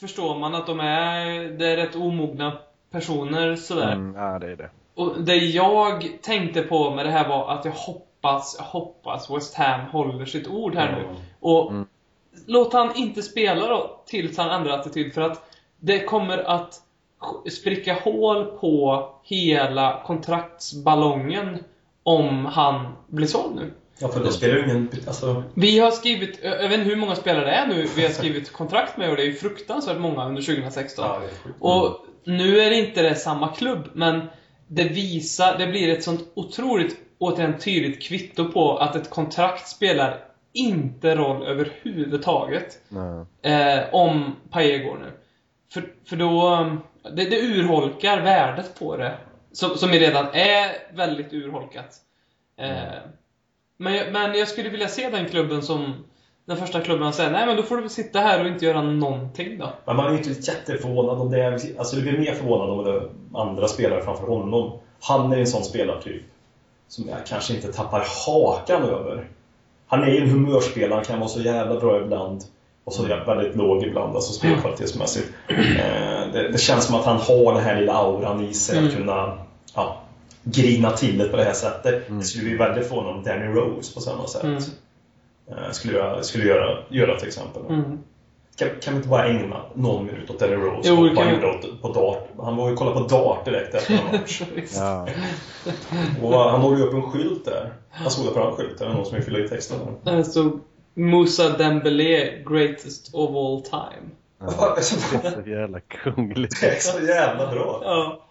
förstår man att de är, det är rätt omogna personer sådär. Mm, ja, det är det. Och det jag tänkte på med det här var att jag hoppas, jag hoppas West Ham håller sitt ord här nu. Mm. Och Mm. Låt han inte spela då tills han ändrar attityd för att det kommer att spricka hål på hela kontraktsballongen om han blir såld nu. Ja, för då spelar ju ingen... Alltså, Vi har skrivit, jag vet inte hur många spelare det är nu vi har skrivit kontrakt med och det är ju fruktansvärt många under 2016. ja. Och nu är det inte det samma klubb, men det visar, det blir ett sånt otroligt, återigen tydligt kvitto på att ett kontrakt spelar inte roll överhuvudtaget eh, om Paille går nu. För, för då, um, det, det urholkar värdet på det. Som, som redan är väldigt urholkat. Eh, men, jag, men jag skulle vilja se den klubben som den första klubben säger nej men då får du väl sitta här och inte göra någonting då. Men man är ju inte jätteförvånad om det är... Alltså, du blir mer förvånad om det är andra spelare framför honom. Han är en sån spelartyp som jag kanske inte tappar hakan över. Han är ju en humörspelare, han kan vara så jävla bra ibland. Och så väldigt låg ibland, alltså spelkvalitetsmässigt. Eh, det, det känns som att han har den här lilla auran i sig Mm. att kunna ja, grina till det på det här sättet. Mm. Det skulle bli väldigt få om Danny Rose på samma sätt. Mm. Eh, skulle jag skulle göra, göra till exempel. Mm. Kan, kan vi inte bara ägna någon minut åt Danny Rose? Jo, vad han gjorde på dart. Han var ju och kollade på dart direkt efter. Ja. och han håller ju upp en skylt där. Jag såg det på en skylt. Det är någon som vill fylla i texten. där. Stod Moussa Dembélé, greatest of all time. Ja. Det är så jävla kungligt. Det är så jävla bra.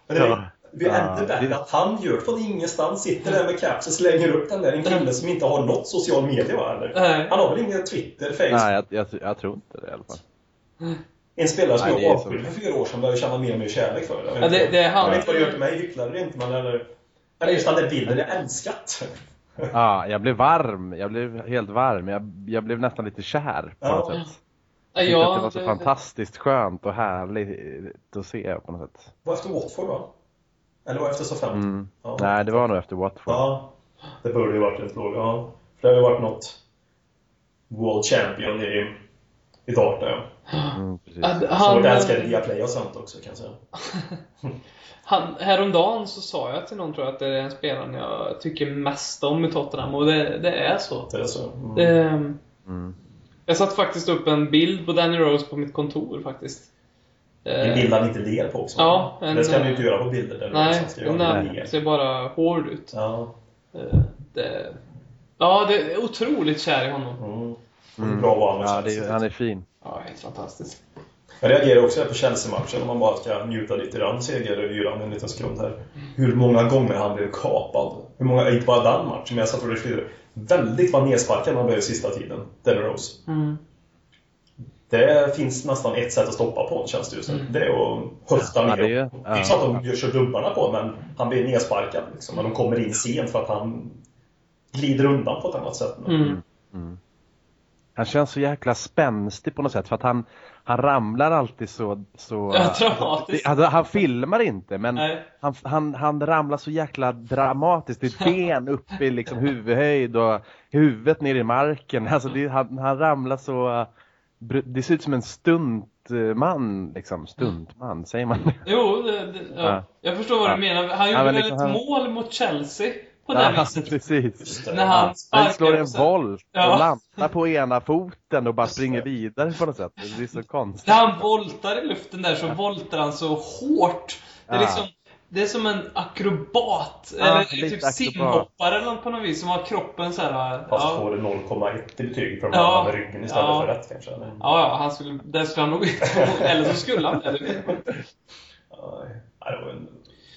Ja. Det är, Ja. ännu det- att han gör från ingenstans, sitter där med caps och slänger upp den där. En kille som inte har något social media va? Eller? Nej. Han har väl ingen Twitter, Facebook? Nej, jag, jag, jag tror inte det i alla fall. En spelare som Nej, jag avskydde för fyra år sedan börjar känna mer och mer kärlek för. Jag vet Ja, det- det är han. Jag vet inte vad det gör till mig, hycklar det inte, men eller... Eller just den där bilden, jag älskat. Ja, jag blev varm. Jag blev helt varm. Jag, jag blev nästan lite kär på Ja. något sätt. Ja, Jag tyckte att det var så det- fantastiskt skönt och härligt att se på något sätt. Var efter Watford va? Eller var efter Southampton? Mm. Ja. Nej, det var nog efter Watford. Ja, det borde ju varit ett lag. Ja. För det har ju varit något World Champion i, i dart där. ja. Mm, precis. Han, vårt älskade Viaplay och sånt också kan jag säga. han, häromdagen så sa jag till någon tror jag att det är den spelaren jag tycker mest om i Tottenham och det, det är så. Det är så. Mm. Det, Mm. jag satte faktiskt upp en bild på Danny Rose på mitt kontor faktiskt. En Eh, bild han inte ler på också. Ja, en- det ska man ju inte göra på bilder där Nej, man ska göra den det ser bara hård ut. Ja. Eh, Det, ja, det är otroligt kär i honom. Mm. Mm. Bra var Ja, är- han är fin. Ja, helt fantastiskt. Jag reagerar också på Chelsea-matchen om man bara ska njuta lite grann segeryran en liten sekund här. Hur många gånger han blev kapad. Hur många, inte bara den matchen, men jag satt och flera. Väldigt vad nedsparkad han blev i sista tiden, Danny Rose. Mm. Det finns nästan ett sätt att stoppa på honom känns det just nu. Det är att höfta Ja, ner. det är- Det är inte så att de kör dubbarna på men han blir nedsparkad liksom. Och de kommer in sent för att han glider undan på ett annat sätt. nu. Mm. Han känns så jäkla spänstig på något sätt för att han, han ramlar alltid så... så Ja, dramatiskt. Det- alltså, han filmar inte men han, han, han ramlar så jäkla dramatiskt. Det är ben upp i liksom huvudhöjd och huvudet ner i marken. Alltså det, han, han ramlar så... Det ser ut som en stuntman liksom. Stuntman, säger man Jo, det, det, ja. Ja. jag förstår vad Ja. du menar. Han gjorde väl liksom ett mål mot Chelsea på det Ja, viset. precis. Det. När han Han slår en volt och landar på ena foten och bara springer vidare på något sätt. Det är så konstigt. När han voltar i luften där så voltar han så hårt. Det är liksom Det är som en akrobat, Ja, eller lite typ akrobat. simhoppare eller något på något vis som har kroppen så här. Fast Ja, får det 0,1 i betyg för att Ja. med ryggen istället Ja. för rätt kanske. Eller? ja, ja, han skulle, det skulle han nog Eller så skulle han det. vet inte.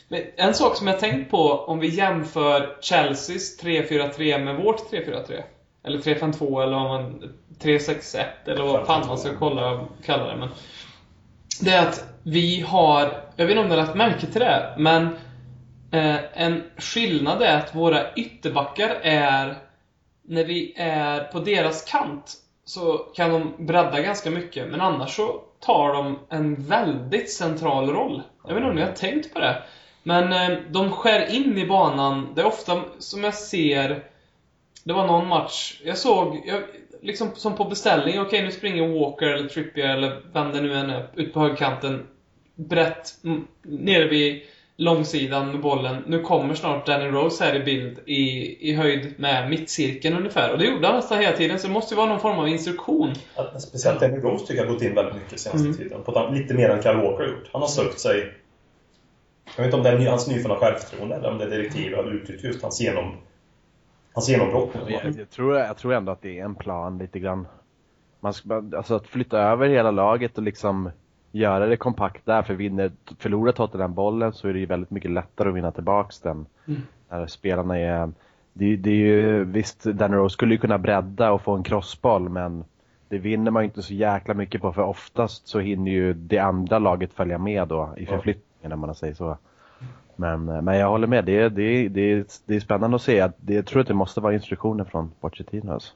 Men en sak som jag tänkt på om vi jämför Chelseas 3-4-3 med vårt 3-4-3. Eller 3-5-2 eller vad man... 3-6-1 eller vad fan man ska kolla, kalla det. Men det är att vi har, jag vet inte om ni har lagt märke till det, men eh, en skillnad är att våra ytterbackar är, när vi är på deras kant, så kan de bredda ganska mycket, men annars så tar de en väldigt central roll. Jag vet inte om ni har tänkt på det. Men eh, de skär in i banan. Det är ofta som jag ser Det var någon match, jag såg, jag, liksom som på beställning, okej nu springer Walker eller Trippier eller vem det nu än är, ut på högkanten. Brett, nere vid långsidan med bollen. Nu kommer snart Danny Rose här i bild i, i höjd med mittcirkeln ungefär. Och det gjorde han nästan hela tiden, så det måste ju vara någon form av instruktion. Att, speciellt Danny Rose tycker jag har gått in väldigt mycket senaste Mm. tiden. På, lite mer än Kyle Walker har gjort. Han har sökt sig... Jag vet inte om det är ny- hans nyfunna självförtroende eller om det är direktiv har uttryckt just hans, genom, hans genombrott. Jag, jag, tror, jag tror ändå att det är en plan lite grann. Man ska, alltså att flytta över hela laget och liksom göra det kompakt där. För vinner, förlorar Tottenham bollen så är det ju väldigt mycket lättare att vinna tillbaks den. Mm. När spelarna är... Det, det är ju, visst, Danny Rose skulle ju kunna bredda och få en crossboll men det vinner man ju inte så jäkla mycket på för oftast så hinner ju det andra laget följa med då i förflyttningen om man säger så. Men, men jag håller med, det, är- det, det, det är spännande att se. Att det, jag tror att det måste vara instruktioner från Pochettino. Alltså.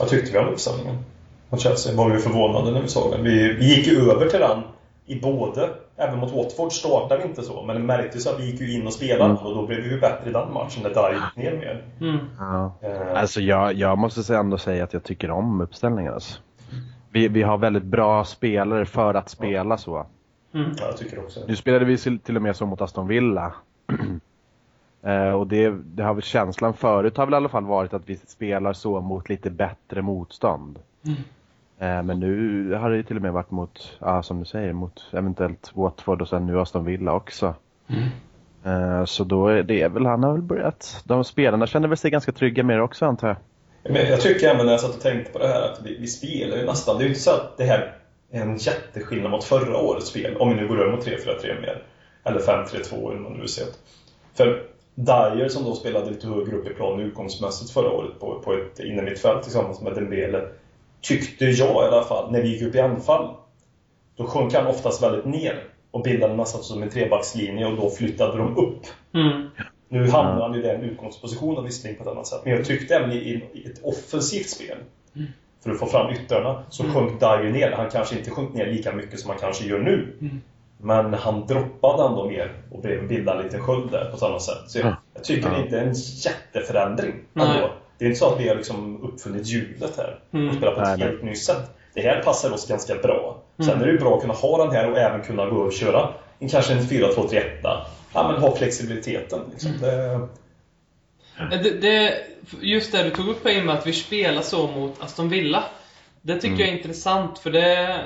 Vad tyckte vi om uppställningen? Mot Chelsea var vi förvånade när vi såg den. Vi, vi gick ju över till den i både, även mot Watford startade vi inte så, men det märktes att vi gick ju in och spelade Mm. och då blev vi ju bättre i den matchen där Dyer gick ner mer. Mm. Ja. Eh, Alltså jag, jag måste säga- ändå säga att jag tycker om uppställningen. Alltså. Vi, vi har väldigt bra spelare för att spela så. Mm. ja, jag tycker också. Nu spelade vi till och med så mot Aston Villa. Eh, och det, det har väl känslan förut har väl i alla fall varit att vi spelar så mot lite bättre motstånd. Eh, men nu har det ju till och med varit mot, ja, som du säger, mot eventuellt Watford och sen nu Aston Villa också. Eh, så då är det väl, han har väl börjat, de spelarna känner väl sig ganska trygga med det också antar jag. Men jag tycker även när jag satt och tänkte på det här att vi, vi spelar ju nästan, det är ju inte så att det här är en jätteskillnad mot förra årets spel, om vi nu går över mot 3-4-3 mer. Eller 5-3-2 eller vad nu ser. För Dyer som då spelade lite högre upp i planen utgångsmässigt förra året på, på ett innermittfält tillsammans med Dembele. Tyckte jag i alla fall, när vi gick upp i anfall, då sjönk han oftast väldigt ner och bildade nästan som en trebackslinje och då flyttade de upp. Mm. Nu hamnar han i den utgångspositionen visserligen på ett annat sätt. Men jag tyckte även i, i ett offensivt spel. För att få fram yttrarna så Mm. sjönk Dyer ner. Han kanske inte sjönk ner lika mycket som han kanske gör nu. Mm. Men han droppade ändå mer och blev- bildade en liten sköld där på ett annat sätt. Så jag, Ja. jag tycker Ja. det inte är en jätteförändring ändå. Det är inte så att vi har liksom uppfunnit hjulet här Mm. och spelat på ett helt nytt sätt. Det här passar oss ganska bra. Sen Mm. är det ju bra att kunna ha den här och även kunna gå och köra en, kanske en 4-2-3-1. Ja, men ha flexibiliteten. Liksom. Det, Det, det, just det du tog upp och med att vi spelar så mot Aston Villa. Det tycker Mm. jag är intressant för det...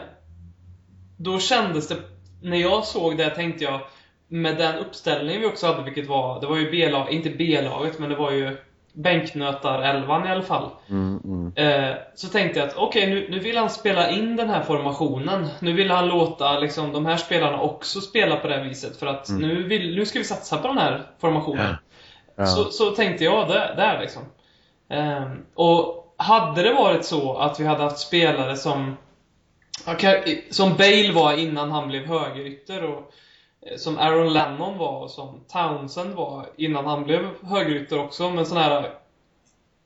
Då kändes det... När jag såg det tänkte jag med den uppställningen vi också hade, vilket var... Det var ju B-lag, inte B-laget, men det var ju bänknötar-elvan i alla fall. Mm, mm. Eh, så tänkte jag att okej, nu, nu vill han spela in den här formationen. Nu vill han låta liksom, de här spelarna också spela på det här viset. För att nu, vill, nu ska vi satsa på den här formationen. Ja. Så, så tänkte jag där, där liksom. Ehm, och hade det varit så att vi hade haft spelare som Som Bale var innan han blev högerytter och eh, som Aaron Lennon var och som Townsend var innan han blev högerytter också, men sådana här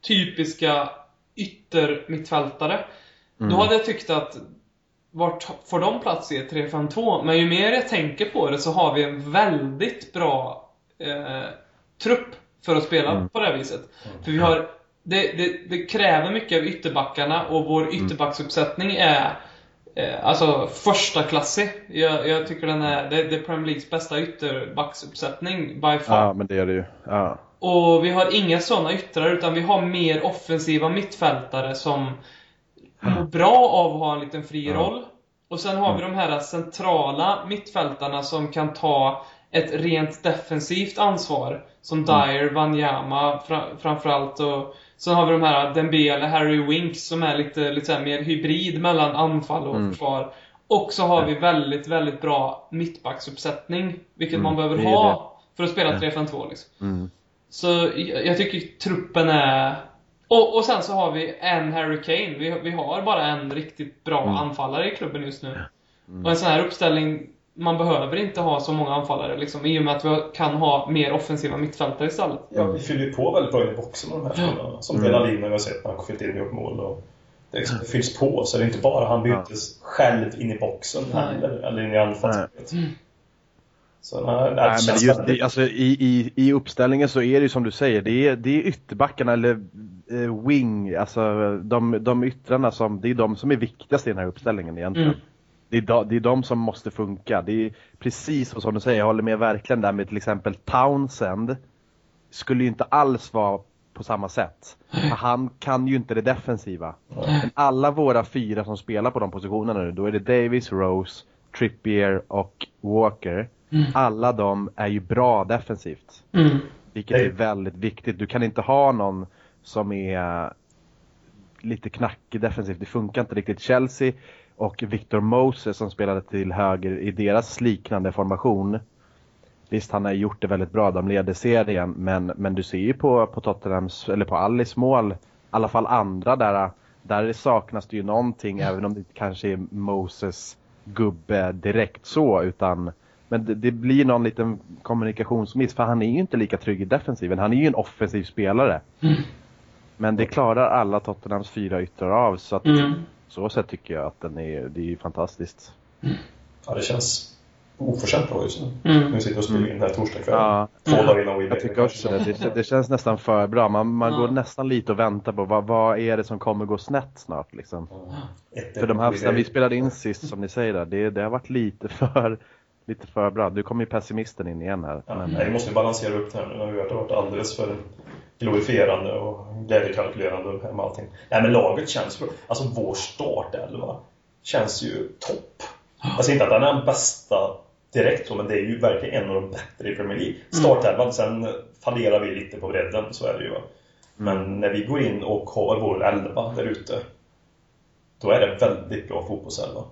typiska yttermittfältare. Då hade jag tyckt att vart får de plats i ett 3-5-2? Men ju mer jag tänker på det så har vi en väldigt bra eh, trupp för att spela på det här viset. För vi har det, det, det kräver mycket av ytterbackarna och vår ytterbacksuppsättning är eh, alltså första klassig. Jag, jag tycker den är, det, det är Premier Leagues bästa ytterbacksuppsättning by far. Ja, men det är det ju. Ja. Och vi har inga sådana yttrar utan vi har mer offensiva mittfältare som mår bra av att ha en liten fri roll. Och sen har vi de här centrala mittfältarna som kan ta ett rent defensivt ansvar. Som Dyer, Wanyama fra, framförallt. Och sen har vi de här Dembele, Harry Winks som är lite, lite så mer hybrid mellan anfall och försvar. Och så har vi väldigt, väldigt bra mittbacksuppsättning. Vilket man behöver ha för att spela 3-5-2 liksom. Mm. Så jag tycker truppen är... Och, och sen så har vi en Harry Kane. Vi, vi har bara en riktigt bra Mm. anfallare i klubben just nu. Och en sån här uppställning, man behöver inte ha så många anfallare liksom, i och med att vi kan ha mer offensiva mittfältare istället. ja, vi fyller ju på väldigt bra i boxen med de här spelarna. Som Mm. Belalin har vi sett när han fyllt in och gjort mål. Och det, liksom, det fylls på, så det är inte bara han blir Ja. inte själv in i boxen heller, eller in i anfallsspelet. Så nej, Nej, men just, det, alltså, i, i, I uppställningen så är det ju som du säger, det är, det är ytterbackarna eller eh, wing, alltså de, de yttrarna som, det är de som är viktigast i den här uppställningen egentligen. Mm. Det, är de, det är de som måste funka. Det är precis som du säger, jag håller med verkligen där med till exempel Townsend. Skulle ju inte alls vara på samma sätt. För Han kan ju inte det defensiva. Men alla våra fyra som spelar på de positionerna nu, då är det Davis, Rose, Trippier och Walker. Alla de är ju bra defensivt. Mm. Vilket är väldigt viktigt. Du kan inte ha någon som är lite knackig defensivt. Det funkar inte riktigt. Chelsea och Victor Moses som spelade till höger i deras liknande formation. Visst, han har gjort det väldigt bra. De leder serien. Men, men du ser ju på, på Tottenhams, eller på Alice mål, i alla fall andra där, där saknas det ju någonting. Även om det kanske är Moses gubbe direkt så, utan men det, det blir någon liten kommunikationsmiss för han är ju inte lika trygg i defensiven. Han är ju en offensiv spelare. Men det klarar alla Tottenhams fyra yttrar av så att Mm. Så sätt tycker jag att den är, det är ju fantastiskt. Ja, det känns oförskämt bra just nu. Mm. Nu sitter vi och spelar in den här torsdagskvällen. Ja. Två dagar innan Jag tycker också det. Det, det känns nästan för bra. Man, man Ja. går nästan lite och väntar på vad, vad är det som kommer gå snett snart liksom. För de här, sen vi spelade in sist som ni säger där, det, det har varit lite för, lite för bra. Du kommer ju pessimisten in igen här. Ja, Men, nej, vi måste balansera upp det här nu när vi har varit alldeles för glorifierande och glädjekalkylerande med allting. Nej men laget känns bra. Alltså vår startelva känns ju topp. Alltså inte att den är den bästa direkt så, men det är ju verkligen en av de bättre i Premier League. Startelvan, sen fallerar vi lite på bredden, så är det ju. va. Men när vi går in och har vår elva där ute, då är det väldigt bra fotbollselva.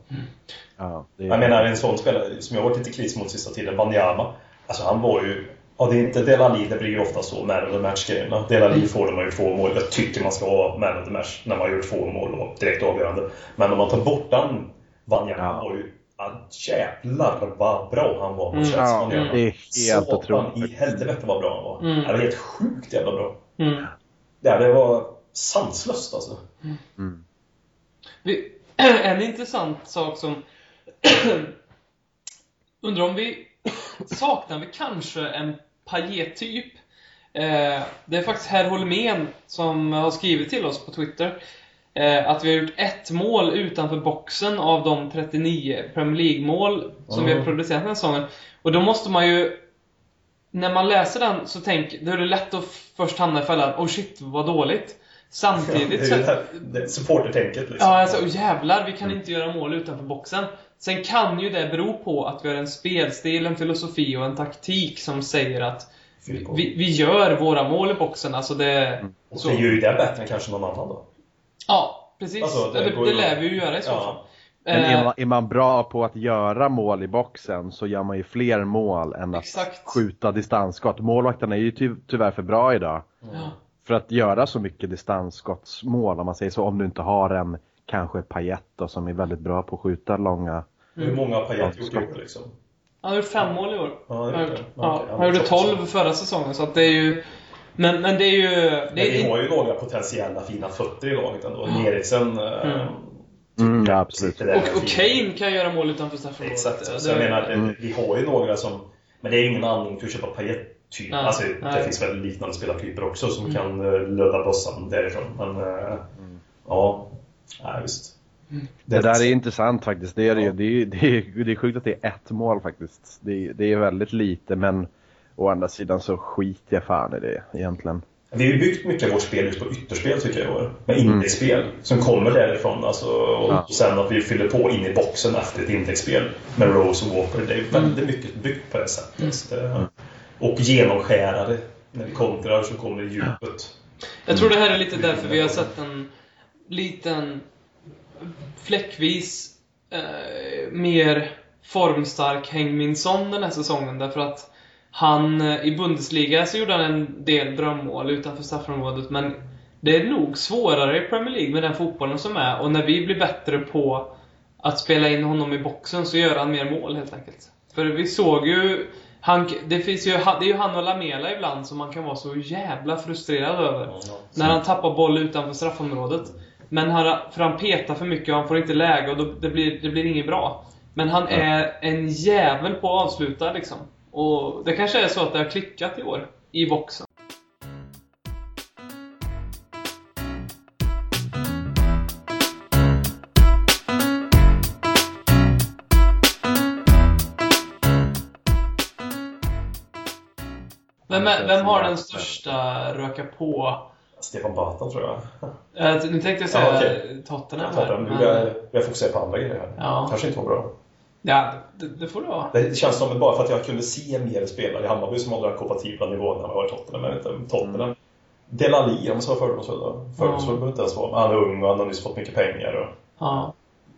ja, det, Jag menar en sån spelare som jag har varit lite kritisk mot sista tiden, Wanyama. Alltså han var ju... Ja, det är inte Delali, det blir ju ofta så, man of the match-grejerna. Delali får när man gjort två mål. Jag tycker man ska ha man of the match när man har gjort två mål och direkt avgörande. Men om man tar bort den, Ja. var ju... Ja, jävlar vad bra han var på Mm. Chelsea, Ja, det är helt Satan otroligt. i helvete vad bra han var. Mm. Det var helt sjukt jävla bra. Mm. Ja, det var sanslöst alltså. Mm. Vi, en intressant sak som... undrar om vi... saknar vi kanske en Payet-typ? Eh, det är faktiskt Herr Holmén som har skrivit till oss på Twitter. Eh, att vi har gjort ett mål utanför boxen av de 39 Premier League-mål som vi har Mm. producerat den här säsongen. Och då måste man ju... När man läser den så tänk, då är det lätt att först hamna i fällan Oh shit, vad dåligt. Samtidigt så... det supportertänket liksom. Ja, alltså, jävlar, vi kan inte göra mål utanför boxen. Sen kan ju det bero på att vi har en spelstil, en filosofi och en taktik som säger att vi, vi gör våra mål i boxen. Alltså det... Och Så. det gör ju det bättre än kanske någon annan då. Ja, precis. Alltså, det det, det, lär vi ju göra i så Ja. fall. Men Eh, är man, är man bra på att göra mål i boxen så gör man ju fler mål än att Exakt. skjuta distansskott. Målvakterna är ju ty tyvärr för bra idag ja. För att göra så mycket distansskottsmål om man säger så. Om du inte har en kanske Payet då, som är väldigt bra på att skjuta långa. Hur många har Payet gjort i år liksom? Han har gjort fem mål i år. Ja, det Han det. gjort- ja, gjorde är topp. 12 förra säsongen, så att det är ju... Men, men det är ju... Det Men vi är, har ju några potentiella fina fötter i laget ändå. Eriksen... eh, Mm. Mm, ja, absolut. och, och Kane kan göra mål utanför straffområdet. Exakt. Det- Så jag menar, det, vi har ju några som... Men det är ingen anledning till att köpa Payet-typ. Nej, alltså, det nej. finns väl liknande spelartyper också som Mm. kan uh, löda bössan därifrån. Men eh, ja, nej, visst. Det där är intressant faktiskt. Det är, det. Ja. det, är, det, är, det är sjukt att det är ett mål faktiskt. Det, är- det är väldigt lite men å andra sidan så skiter jag fan i det egentligen. Vi har byggt mycket av vårt spel just på ytterspel tycker jag i år. Med inläggsspel som kommer därifrån. Alltså, och Ja. sen att vi fyller på in i boxen efter ett inläggsspel med Rose och Walker. Det är väldigt mycket byggt på det sättet. Det- Och genomskärare. När vi kontrar så kommer det djupet. Jag tror det här är lite därför vi har sett en liten fläckvis eh, mer formstark Heng Son den här säsongen. Därför att han eh, i Bundesliga så gjorde han en del drömmål utanför straffområdet. Men det är nog svårare i Premier League med den fotbollen som är. Och när vi blir bättre på att spela in honom i boxen så gör han mer mål helt enkelt. För vi såg ju han, det, finns ju, det är ju han och Lamela ibland som man kan vara så jävla frustrerad över. När han tappar boll utanför straffområdet. Men han, för han petar för mycket och han får inte läge och då, det, blir, det blir inget bra. Men han är en jävel på att avsluta liksom. Och det kanske är så att det har klickat i år. I boxen. Vem, är, vem har den största röka på? Stefan Batan tror jag. Eh, nu tänkte jag säga Ja, okej. Tottenham Jag pratar om men- vi börjar- börjar fokusera på andra grejer här. Ja. Kanske inte var bra. Ja, det, det får det vara. Det känns som att bara för att jag kunde se mer spelare i Hammarby som håller den kompatibla nivån när man var i Tottenham. Jag vet inte, Tottenham. Delali, om man ska vara fördomsfull. Fördomsfull behöver inte ens vara. Men han är ung och han har nyss fått mycket pengar. Och Ja.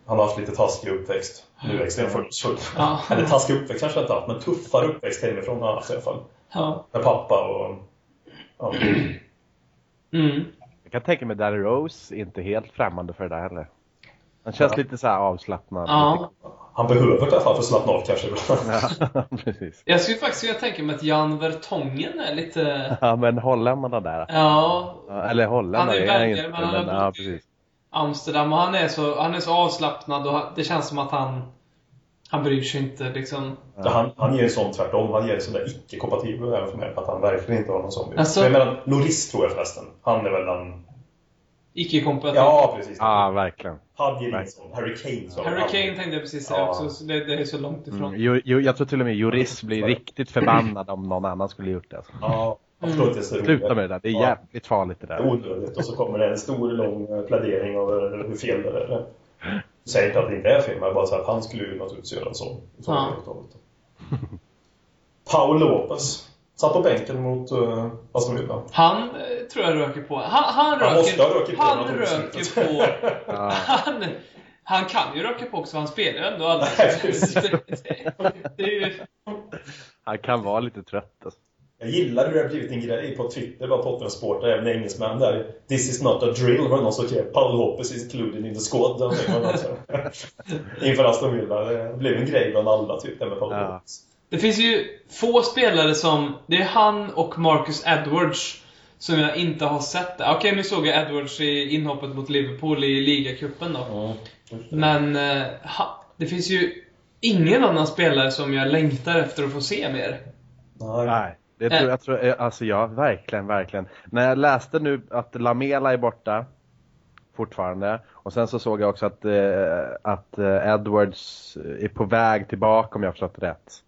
han har haft lite taskig uppväxt. Nu är jag extremt fördomsfull. Ja. Eller taskig uppväxt kanske jag inte haft, men tuffare uppväxt hemifrån har han haft i alla fall. Ja. Med pappa och... Ja. Mm. Jag kan tänka mig Danny Rose är inte helt främmande för det där heller. Han känns Ja. lite så här avslappnad. Ja. Han behöver det i alla fall för att slappna av kanske. Ja, precis. Jag skulle faktiskt vilja tänka mig att Jan Vertongen är lite... Ja, men holländarna där. Ja, Eller holländare Han är är han belgare, inte, men han har bott i- precis. Amsterdam och han är så, han är så avslappnad och det känns som att han... Han bryr sig inte liksom. Ja. Han, han ger en sån tvärtom. Han ger där icke-kompatibel även för mig. Att han verkligen inte har någon sån. Alltså- Men jag menar, Loris tror jag förresten. Han är väl den... Icke-kompatibel. Ja, precis. Ja, verkligen. Han ger Nej. sån. Harry Kane sa Harry. Kane tänkte jag precis säga Ja. också, så det, det är så långt ifrån. Mm. Jo, jo, jag tror till och med Juris blir riktigt förbannad om någon annan skulle gjort det. Alltså. Ja, inte det Sluta med det där, det är Ja. jävligt farligt det Det är där. onödigt. Och så kommer det en stor lång eh, plädering av eh, hur fel det är. Jag säger inte att det inte är fel, men bara säger att han skulle ju naturligtvis göra en sån. sån Ja. Paul Lopez. Satt på bänken mot uh, Aston Villa. Han eh, tror jag röker på. Han, han, Han måste ha röker, rökt på han röker på. Han, han kan ju röka på också, han spelar ju ändå aldrig. Nej, precis. det, det, det är ju... Han kan vara lite trött alltså. Jag gillar hur det har blivit en grej på Twitter bland Tottenham-supportrar, även engelsmän där. This is not a drill, var det någon som skrev. Paul Lopez is included in the squad. Inför Aston Villa. Det blev en grej bland alla, typ, det med Paul Ja. Det finns ju få spelare som... Det är han och Marcus Edwards som jag inte har sett. Okej, nu såg jag Edwards i inhoppet mot Liverpool i ligacupen då. Ja. Men eh, ha, det finns ju ingen annan spelare som jag längtar efter att få se mer. Nej. Det tror jag, tror, eh, alltså ja, verkligen, verkligen. När jag läste nu att Lamela är borta fortfarande och sen så såg jag också att, eh, att eh, Edwards är på väg tillbaka om jag har förstått rätt.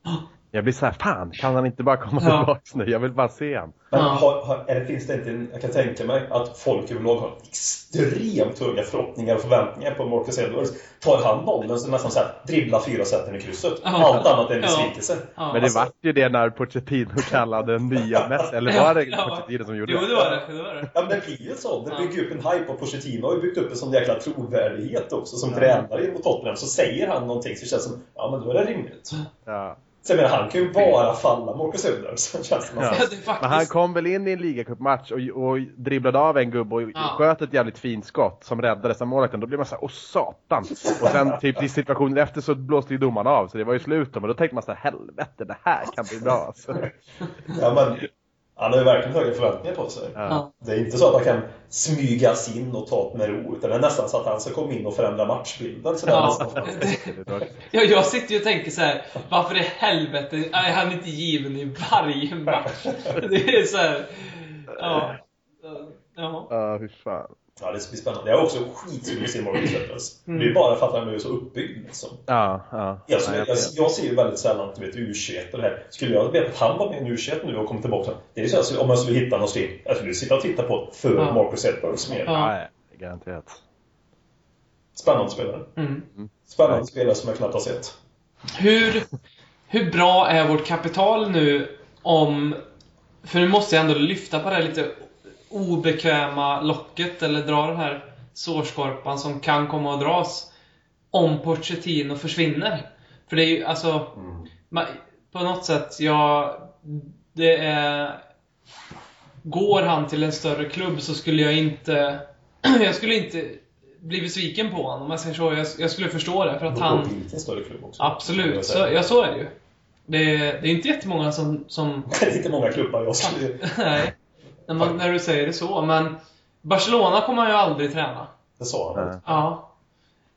Jag blir så här, fan kan han inte bara komma Ja. tillbaka nu? Jag vill bara se han. Men har, har, är det, finns det inte, jag kan tänka mig att folk överlag har extremt höga förhoppningar och förväntningar på Marcus Edwards. Tar han bollen så nästan så här, dribblar fyra sätten i krysset. Ja. Allt annat är en besvikelse. Ja. Men det alltså- vart ju det när Pochettino kallade nya Messi, eller var det Ja. Pochettino som gjorde Jo, det? det var det. det, var det. Ja, men det blir ju så. Det Ja. bygger upp en hype och Pochettino har ju byggt upp en sån jäkla trovärdighet också. Som Ja. tränare mot Tottenham så säger han någonting som känns som, ja men då är det rimligt. Ja. Så jag menar, han kan ju bara falla Marcus Edwards. känns det. Ja. faktiskt... Men han kom väl in i en ligacupmatch och, och dribblade av en gubbe och Ja. sköt ett jävligt fint skott som räddades av målvakten. Då blev man såhär, åh satan! Och sen typ i situationen efter så blåste ju domaren av så det var ju slut. Men då tänkte man såhär, helvete det här kan bli bra alltså. Ja, men, han har ju verkligen höga förväntningar på sig. Ja. Det är inte så att han kan smygas in och ta det med ro. Utan det är nästan så att han ska komma in och förändra matchbilden. Så Ja. Ja, jag sitter ju och tänker så här, varför i helvete är han inte given i varje match? Det är så här, ja. Ja. Ja, hur fan. Ja, det ska bli spännande. Jag är också skitsugen på att se Marcus Edwards. Mm. Det är bara för att han är så uppbyggd. Liksom. Ja, ja. Jag, Ja, jag, jag- jag ser ju väldigt sällan du vet, U21 och det här. Skulle jag veta att han var med i en U21 nu och kom tillbaka. Det är så alltså, om jag skulle hitta någon film. Jag skulle sitta och titta på för Ja. Marcus Edwards mer. Ja. Ja, garanterat. Spännande spelare. Mm. Spännande spelare som jag knappt har sett. Hur, hur bra är vårt kapital nu om... För nu måste jag ändå lyfta på det här lite obekväma locket, eller dra den här sårskorpan som kan komma att dras om Pochettino försvinner. För det är ju alltså... ma- På något sätt, ja... Det är... Går han till en större klubb så skulle jag inte... jag skulle inte bli besviken på honom om jag säger så. Jag, jag skulle förstå det, för att han... på vilken större klubb också. Absolut, så, Så, ja så är det ju. Det, det är inte jättemånga som... som Det är inte många klubbar jag skulle... nej, när, man, när du säger det så. Men Barcelona kommer han ju aldrig träna. Det sa han. Ja. Ja.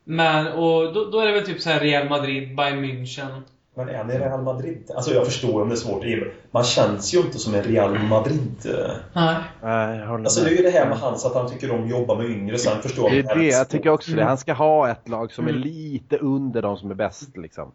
Men, och då, då är det väl typ så här Real Madrid, Bayern München. Men är han i Real Madrid? Alltså jag förstår om det är svårt att. Man känns ju inte som en Real Madrid... Nej. Nej, jag håller Alltså det är ju det här med hans att han tycker om att jobba med yngre. Sen förstår Det man är det, jag tycker också det. Mm. Han ska ha ett lag som är Mm. lite under de som är bäst liksom.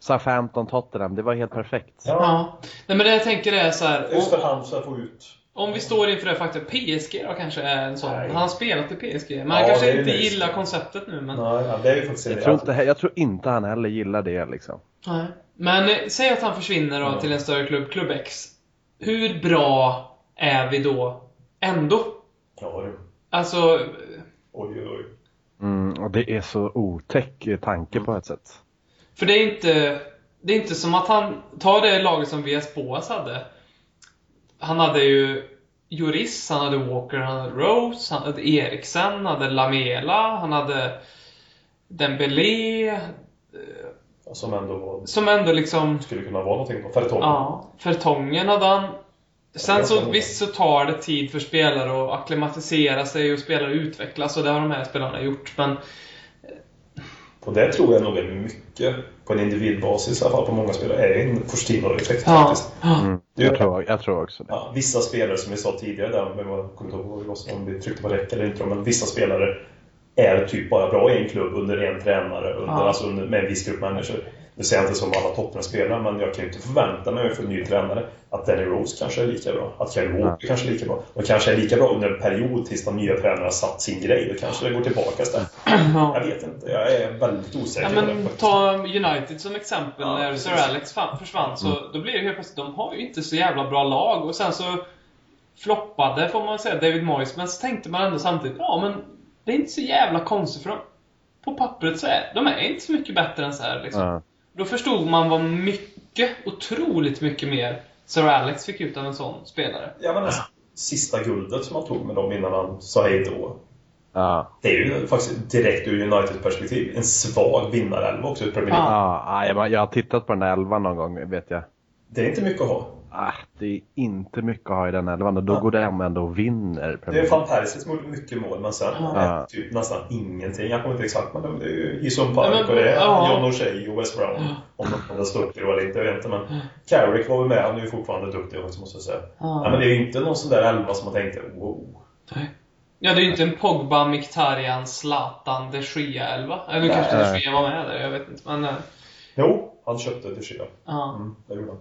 Southampton, Tottenham, det var helt perfekt. Ja. Ja. Nej men det jag tänker är så här. Just för Om, han så att få ut... om vi står inför det faktum PSG då kanske är en sån. Nej. Han har spelat i PSG. Men Ja, han kanske inte det. gillar konceptet nu. Men, Nej, ja, det är ju faktiskt... Jag tror, inte, jag tror inte han heller gillar det liksom. Nej. Men eh, säg att han försvinner då Ja. till en större klubb, klubb X. Hur bra är vi då ändå? Ja, du. Alltså, Oj, oj, oj. Mm, och det är så otäck eh, tanke på ett sätt. för det är inte... Det är inte som att han... Ta det laget som VS Boas hade. Han hade ju Juris, han hade Walker, han hade Rose, han hade Eriksen, han hade Lamela, han hade Dembélé. Som ändå var, Som ändå liksom... skulle kunna vara någonting på Fertongen. Ja, Fertongen hade han. Sen så visst så tar det tid för spelare att acklimatisera sig och spelare utvecklas och det har de här spelarna gjort. Men Och det tror jag nog är mycket på en individbasis i alla fall på många spelare är en Pochettino-effekt ja, faktiskt. Mm, jag, tror, jag tror också det. Ja, vissa spelare som vi sa tidigare där, men jag kommer inte ihåg om vi tryckte på räck eller inte, men vissa spelare är typ bara bra i en klubb under en tränare, under, Ja. alltså under, med en viss grupp människor. Nu säger jag inte som alla Tottenham-spelare, men jag kan ju inte förvänta mig för en ny tränare att Danny Rose kanske är lika bra, att Kyle Walker kanske är lika bra. Och kanske är lika bra under en period tills de nya tränarna har satt sin grej. Då kanske det går tillbaka istället. ja. Jag vet inte, jag är väldigt osäker Ja, på det men ta United som exempel. Ja, när. Sir Alex försvann så då blir det helt plötsligt, de har ju inte så jävla bra lag. Och sen så floppade, får man säga, David Moyes. Men så tänkte man ändå samtidigt, ja men det är inte så jävla konstigt för dem. På pappret så är de är inte så mycket bättre än så här liksom. Då förstod man vad mycket, otroligt mycket mer Sir Alex fick ut av en sån spelare. Ja, men det sista guldet som han tog med dem innan han sa hej då. Ja. Det är ju faktiskt direkt ur Uniteds perspektiv en svag vinnarelva också i Premier League. Ja. Ja, jag, jag har tittat på den där elvan någon gång, vet jag. Det är inte mycket att ha. Ah, det är inte mycket att ha i den elvan och då Ja. går det ändå och vinner. Det är Premier fan Perisic som gjort mycket mål, men sen Ja. är typ nästan ingenting. Jag kommer inte exakt, men det är ju Ison Park men- och det är ja. John O'Shea och West Brown. Om de hade stuckit då eller inte, jag vet inte. Men Carrick var väl med, han är ju fortfarande duktig också måste jag säga. Ja. Ja, men det är ju inte någon sån där elva som man tänkte wow. Ja, det är ju inte en Pogba, Mkhitaryan, Zlatan, de Gea 11. Eller Nej. kanske de Gea var med där, jag vet inte. Men, eh, Jo, han köpte det för ja. Mm, det gjorde han.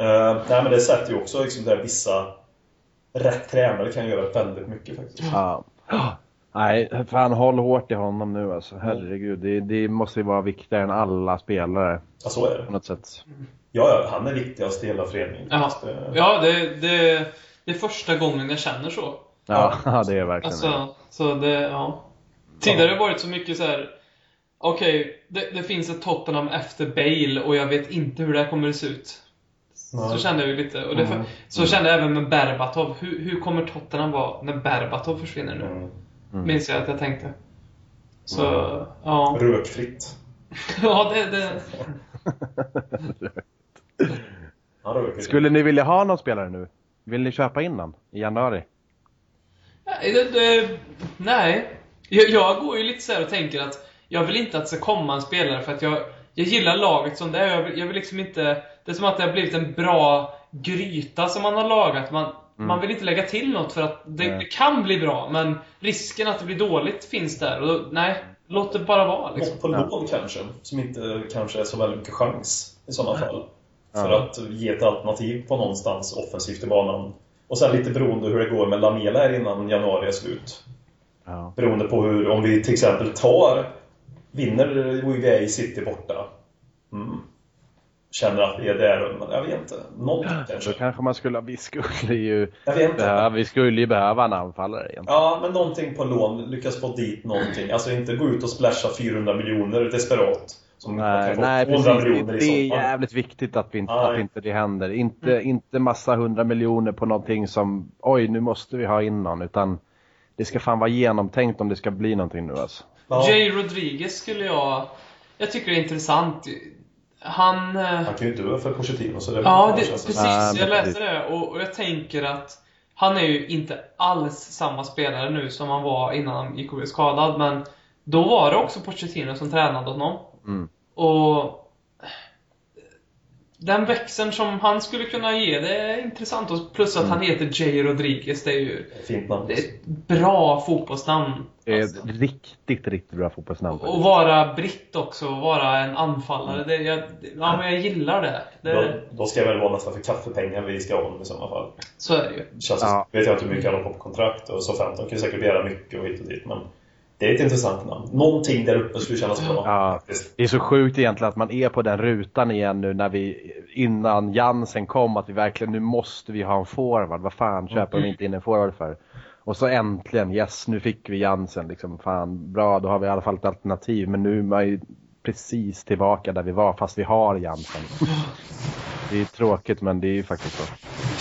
Uh, nej, men det sätter ju också liksom där vissa rätt tränare kan göra väldigt mycket faktiskt. Ja. Nej, fan håll hårt i honom nu alltså. Herregud, det, det måste ju vara viktigare än alla spelare Ja, så är på det. något sätt. Ja, ja, han är viktigast i hela föreningen. Ja. Det- ja det, det, det är första gången jag känner så. Ja, det är verkligen det. Alltså, så det, ja. Tidigare har det varit så mycket så här. Okej, det, det finns ett Tottenham efter Bale och jag vet inte hur det här kommer att se ut. Nej. Så kände jag ju lite. Och det, Mm. Så kände jag även med Berbatov. Hur, hur kommer Tottenham vara när Berbatov försvinner nu? Mm. Minns jag att jag tänkte. Så, Mm. ja. Rökfritt. Ja, det, det, Skulle ni vilja ha någon spelare nu? Vill ni köpa in någon i januari? nej, det, det, nej. Jag, jag går ju lite så här och tänker att jag vill inte att det ska komma en spelare för att jag, jag gillar laget som det är. Jag vill, jag vill liksom inte... Det är som att det har blivit en bra gryta som man har lagat. Man, man vill inte lägga till något för att det, det kan bli bra, men risken att det blir dåligt finns där. Och då, nej, låt det bara vara liksom. Något på lån kanske, som inte kanske är så väldigt mycket chans i sådana fall. För att ge ett alternativ på någonstans offensivt i banan. Och sen lite beroende hur det går med Lamela här innan januari är slut. Ja. Beroende på hur, om vi till exempel tar, vinner WVA City borta. Mm. Känner att vi är där, men jag vet inte. Något Då kanske. kanske man skulle, vi skulle ju Jag vet inte. behöva, vi skulle ju behöva en anfallare egentligen. Ja, men någonting på lån. Lyckas få dit någonting. Alltså inte gå ut och splasha 400 miljoner desperat. Som Nej, nej 200 precis. Det, är jävligt viktigt att, vi inte, att inte det händer. Inte, inte massa hundra miljoner på någonting som oj, nu måste vi ha in någon. Utan det ska fan vara genomtänkt om det ska bli någonting nu alltså. Ja, Jay Rodriguez skulle jag... Jag tycker det är intressant. Han... eh, Han kan ju dö för Pochettino så det Ja, det, precis. Ja, men jag läste det och, och jag tänker att han är ju inte alls samma spelare nu som han var innan han gick och blev skadad. Men då var det också Pochettino som tränade honom. Mm. Och den växeln som han skulle kunna ge, det är intressant. Och plus att han heter Jay Rodriguez, det är ju Fint namn. det är ett bra fotbollsnamn. Det är Alltså. ett riktigt, riktigt bra fotbollsnamn. Och vara britt också, och vara en anfallare. Det, jag, ja, men jag gillar det. Då, det då ska det väl vara nästan för kaffepengar vi ska ha honom i sådana fall. så är det ju. Känns, Ja. Vet jag inte hur mycket han har på kontrakt och så 15 kan ju säkert begära mycket och hit och dit. Men det är ett intressant namn. Någonting där uppe skulle kännas bra. Ja. Det är så sjukt egentligen att man är på den rutan igen nu när vi innan Jansen kom att vi verkligen nu måste vi ha en forward. Vad fan köper de inte in en forward för? Och så äntligen, yes nu fick vi Jansen liksom. Fan bra, då har vi i alla fall ett alternativ. Men nu är man ju precis tillbaka där vi var fast vi har Jansen. Det är tråkigt men det är ju faktiskt så.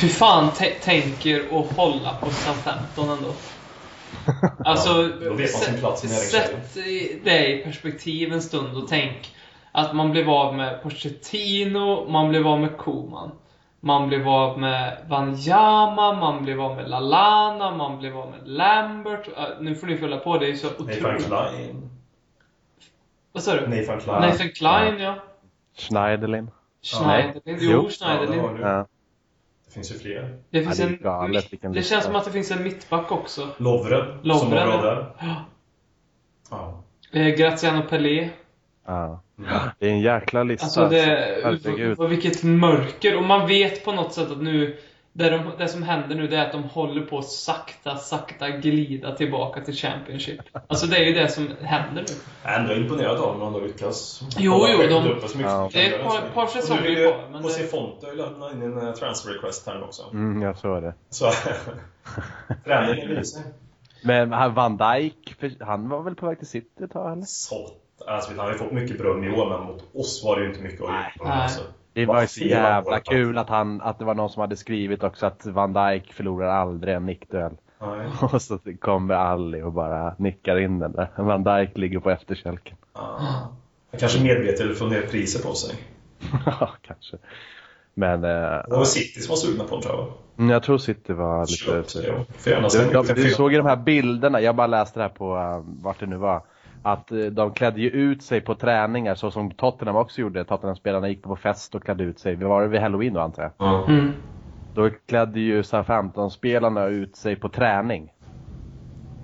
Fy fan tä- tänker att hålla på Southampton ändå. Alltså, sätt det i perspektiv en stund och tänk att man blev av med Pochettino, man blev av med Koman. Man blev av med Wanyama, man blev av med Lalana, man blev av med Lambert. Nu får ni fylla på, det är så Nathan otroligt. Klein. Vad sa du? Nathan Klein. Nathan Klein, ja. Schneiderlin. Schneiderlin. Jo. Jo, Ja, det Schneiderlin. Ja. Det finns ju fler. Det finns det är en galet Det lista. känns som att det finns en mittback också. Lovren. Som Lovren, var bra ja. där. Ja. Ja. Eh, Graziano Pelé. Ja. Det är en jäkla lista. Alltså det, Herregud. och vilket mörker. Och man vet på något sätt att nu, det, de, det som händer nu det är att de håller på att sakta, sakta glida tillbaka till Championship. Alltså det är ju det som händer nu. Jag är ändå imponerad av dem om de lyckas Jo, jo, de- uppe så mycket Ja. Det är ett par- par säsonger ju kvar, men José det- Fonte lämna in en eh, transfer request här nu också. Mm, jag såg det. Så träningen sig. Men han- Van Dijk, han var väl på väg till City ett tag eller? Så, alltså, han har ju fått mycket beröm i år, men mot oss var det ju inte mycket att göra. Alltså. Det var ju så jävla kul att, han, att det var någon som hade skrivit också att Van Dijk förlorar aldrig en nickduell. Nej. Och så kommer Ali och bara nickar in den där. Van Dijk ligger på efterkälken. Han kanske medvetet vill få ner priset på sig. Ja, kanske. Men eh, Det var City som var sugna på den tror jag. mm, jag tror City var lite... Köpt ja. Får Du, de, du såg ju de här bilderna, jag bara läste det här på uh, vart det nu var. Att eh, de klädde ju ut sig på träningar så som Tottenham också gjorde. Tottenham-spelarna gick på fest och klädde ut sig. Var det vid halloween då antar jag? Ja. Mm. Då klädde ju SA-15-spelarna ut sig på träning.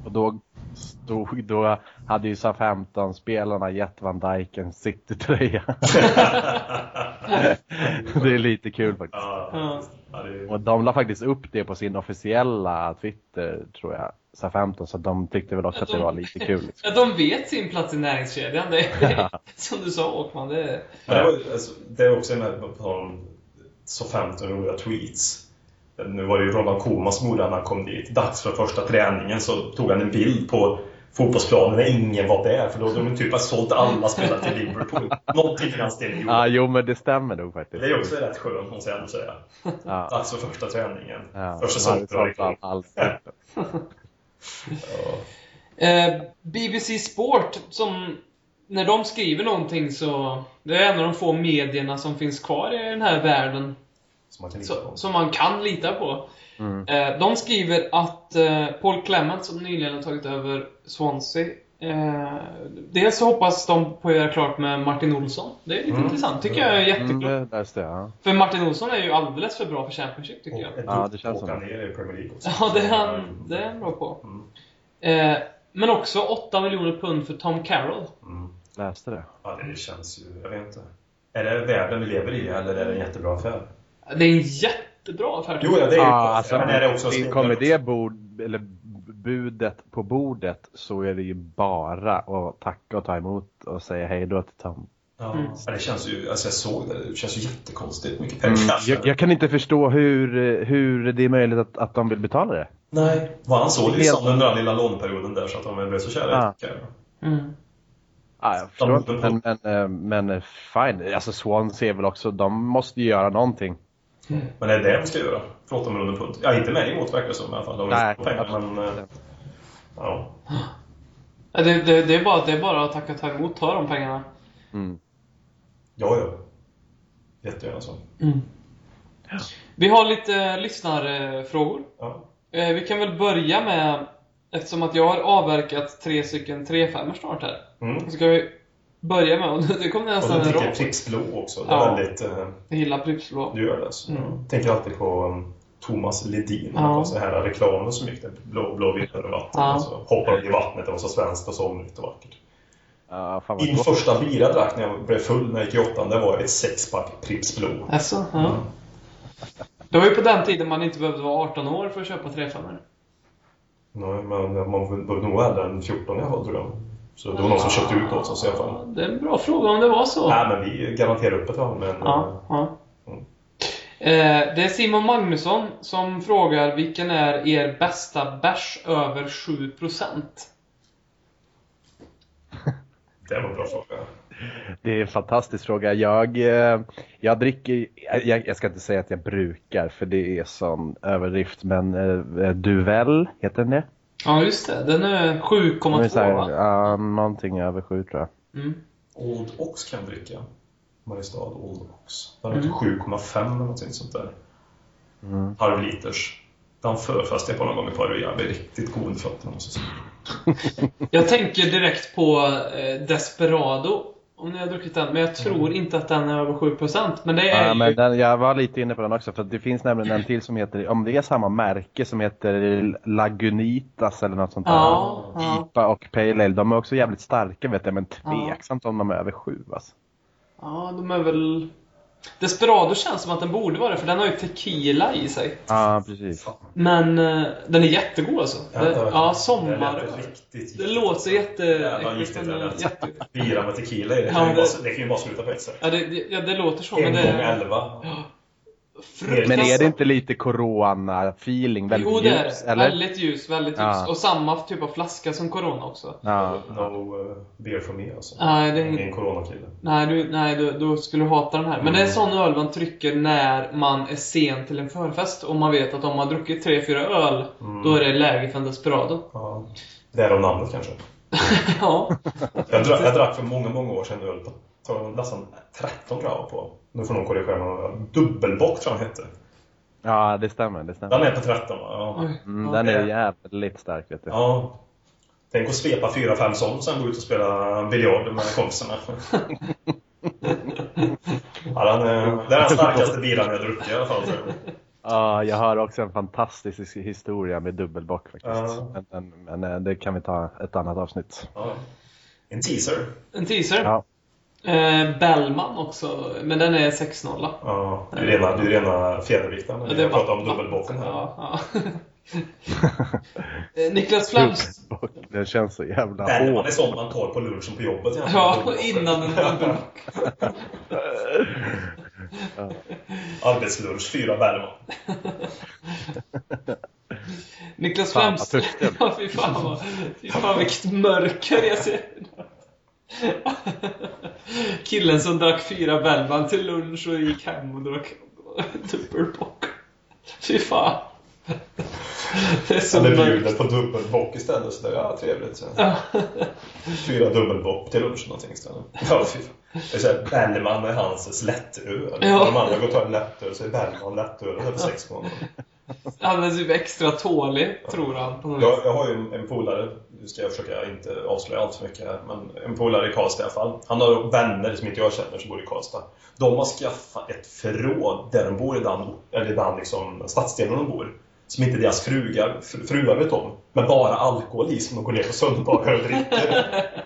Och då, stod, då hade ju SA-15-spelarna gett Van Dijk en City-tröja. det är lite kul faktiskt. Ja. Och de la faktiskt upp det på sin officiella Twitter, tror jag, SA-15, så de tyckte väl också att det var lite kul. Liksom. Ja, de vet sin plats i näringskedjan. Det, det, som du sa Åkman, det var, alltså, det är också en på tal om så 15 roliga tweets. Nu var det ju Roland gjorde det när han kom dit. Dags för första träningen så tog han en bild på fotbollsplanen när ingen var där. För då hade de typ har sålt alla spelare till Liverpool. Någonting i den stilen. Ja, jo men det stämmer nog faktiskt. Det är också rätt skönt måste jag ändå säga. Ja. Dags för första träningen. Ja, Första de säsongen. Eh, BBC Sport, som när de skriver någonting så... Det är en av de få medierna som finns kvar i den här världen Som man kan lita så, på. som man kan lita på. Mm. Eh, de skriver att eh, Paul Clement, som nyligen har tagit över Swansea, eh, dels så hoppas de på att göra klart med Martin Olsson. Det är lite Mm. intressant. tycker jag är Mm, jättekul. det, står jag. Ja. För Martin Olsson är ju alldeles för bra för Championship, tycker jag. Ja, det känns som ner i Premier League också. Ja, det är han, det är han bra på. Mm. Eh, men också 8 miljoner pund för Tom Carroll. Mm. Läste det. Ja, det känns ju... Jag vet inte. Är det världen vi lever i eller är det en jättebra affär? Det är en jättebra affär. Jo, ja, det är ju bra. alltså, men är det också det- kommer det bord, eller budet på bordet så är det ju bara att tacka och ta emot och säga hej då till Tom. Ja, Mm. det känns ju... Alltså jag såg det. Det känns ju jättekonstigt. Mycket Mm, pengar. jag, jag kan inte förstå hur, hur det är möjligt att, att de vill betala det. Nej. Var han så Helt- liksom under den lilla lånperioden där så att de blev så kära? Ja. Ja. Mm. Ja, jag förstår inte, men, men, eh, men eh, fine. Alltså Swansea är väl också, de måste ju göra någonting. Men är det det de ska göra? För 8 miljoner pund? Ja, inte mig emot verkar det som i alla fall. De Nej, pengar, men... eh, Ja. Ja, Det, det, det, är bara, det är bara att tacka och ta emot, ta de pengarna. Mm. Ja, ja. Jättegärna så. Vi har lite lyssnarfrågor. Ja. Eh, Vi kan väl börja med, eftersom att jag har avverkat tre stycken 3-5 snart här. Mm. Så ska vi börja med, och det kommer Och nästan så en dricker Pripps Blå också. Det är Ja. väldigt... eh, Jag gillar Pripps Blå. Du gör det alltså? Mm. Jag tänker alltid på um, Thomas Ledin. Ja. Ja. Så här reklamen som gick där. Blå, blå villor och vatten. Ja. Och så hoppade de i vattnet. Det var så svenskt och somrigt och vackert. Ja, Min gott. första bira jag drack när jag blev full när jag gick i åttan. Det var ett sexpack Pripps Blå. Alltså, ja. Det var ju på den tiden man inte behövde vara 18 år för att köpa 3-5 Nej, men man var nog äldre än 14 i alla fall tror jag. Så det var någon som köpte ut åt oss i alla fall. Det är en bra fråga om det var så. Nej, men vi garanterar upp ett tag. Men, Ja, ja. Mm. Eh, Det är Simon Magnusson som frågar vilken är er bästa bärs över 7%? Det var en bra fråga. Det är en fantastisk fråga. Jag, eh, jag dricker, jag, jag ska inte säga att jag brukar för det är sån överdrift men eh, Duvel, heter den det? Ja, just det. Den är Den är 7,2 så här, va? Ja, någonting över sju tror jag. Mm. Old Ox kan jag dricka. Mariestad Old Ox. Den är Mm. typ 7,5 eller någonting sånt där. Mm. Halv liters. Den förfestade jag på någon gång ett par år. Jag blev riktigt god i fötterna måste jag säga. Jag tänker direkt på eh, Desperado. Om ni har druckit den. Men jag tror Mm. inte att den är över 7%. Men det är Ja, ju... men den, jag var lite inne på den också för det finns nämligen en till som heter, om det är samma märke som heter Lagunitas eller något sånt där. Ja, ja. IPA och Pale Ale, de är också jävligt starka vet jag men tveksamt om de är över sju alltså. Ja, de är väl... Desperado känns som att den borde vara det, för den har ju tequila i sig. Ja, precis. Men eh, den är jättegod alltså. Det, det ja, Det sommar. lät riktigt Det låter Jävla giftigt men det lät. jätte... Bira med tequila i det, Ja, kan ju det- bara, det kan ju bara sluta på ett sätt. Ja, det, det- ja, det låter så, En men gång det... elva. Men är det inte lite corona-feeling? Väldigt Jo, det är ljus, eller? Väldigt ljus, väldigt ljus. Ja. Och samma typ av flaska som Corona också. Ja. No uh, beer for me alltså. Nej, det är Jag är inte... en coronakille. Nej, du, nej då, då skulle du hata den här. Men det är en sån öl man trycker när man är sen till en förfest och man vet att om man har druckit 3-4 öl, då är det läge för en Desperado. Ja. Därav namnet kanske. ja. Jag drack, jag drack för många, många år sedan öl på tar nästan 13 tror jag på. Nu får någon korrigera mig. Dubbelbock tror jag han hette. Ja, det stämmer. Det stämmer. Den är på 13 va? Ja. Mm, den är jävligt stark vet du. ja. Tänk att svepa 4-5 sån och sen gå ut och spela biljard med kompisarna. ja, den är, det är den starkaste bilen jag druckit i alla fall. Ja, jag har också en fantastisk historia med dubbelbock faktiskt. Ja. Men, men, men eh, det kan vi ta ett annat avsnitt. Ja. En teaser. En teaser. Ja. Eh, Bellman också, men den är 6-0. Ja, du är rena, du är rena fjädervikten. Ja, det jag pratar om dubbelbocken här. Ja, ja. Eh, Niklas Flams. Dubbelbock, den känns så jävla hård. är sånt man tar på lunchen på jobbet. Ja, innan en dubbelbock. Arbetslunch, fyra Bellman. Niklas Fan, Flams. vad tufft. Ja, fy fan vad... Fy fan vilket mörker jag ser. Killen som drack fyra Bellman till lunch och gick hem och drack dubbelbock. Fy fan. Det är så är mörkt. bjuden på dubbelbock istället. Så det, ja, trevligt. Så. Fyra dubbelbock till lunch någonting istället. Ja, fy fan. Jag säger, Bellman är hans lättöl. Ja. De andra går och tar en lättöl, så är Bellman lättöl. Det är för sex månader. Han är typ extra tålig, tror han. Jag, jag har ju en, en polare, nu ska jag försöka inte avslöja allt för mycket här, men en polare i Karlstad i alla fall. Han har vänner som inte jag känner som bor i Karlstad. De har skaffat ett förråd där de bor i den, eller den liksom, stadsdelen de bor. Som inte deras frugar, fr- fruar vet om. Men bara alkohol i som de går ner på söndagar och dricker.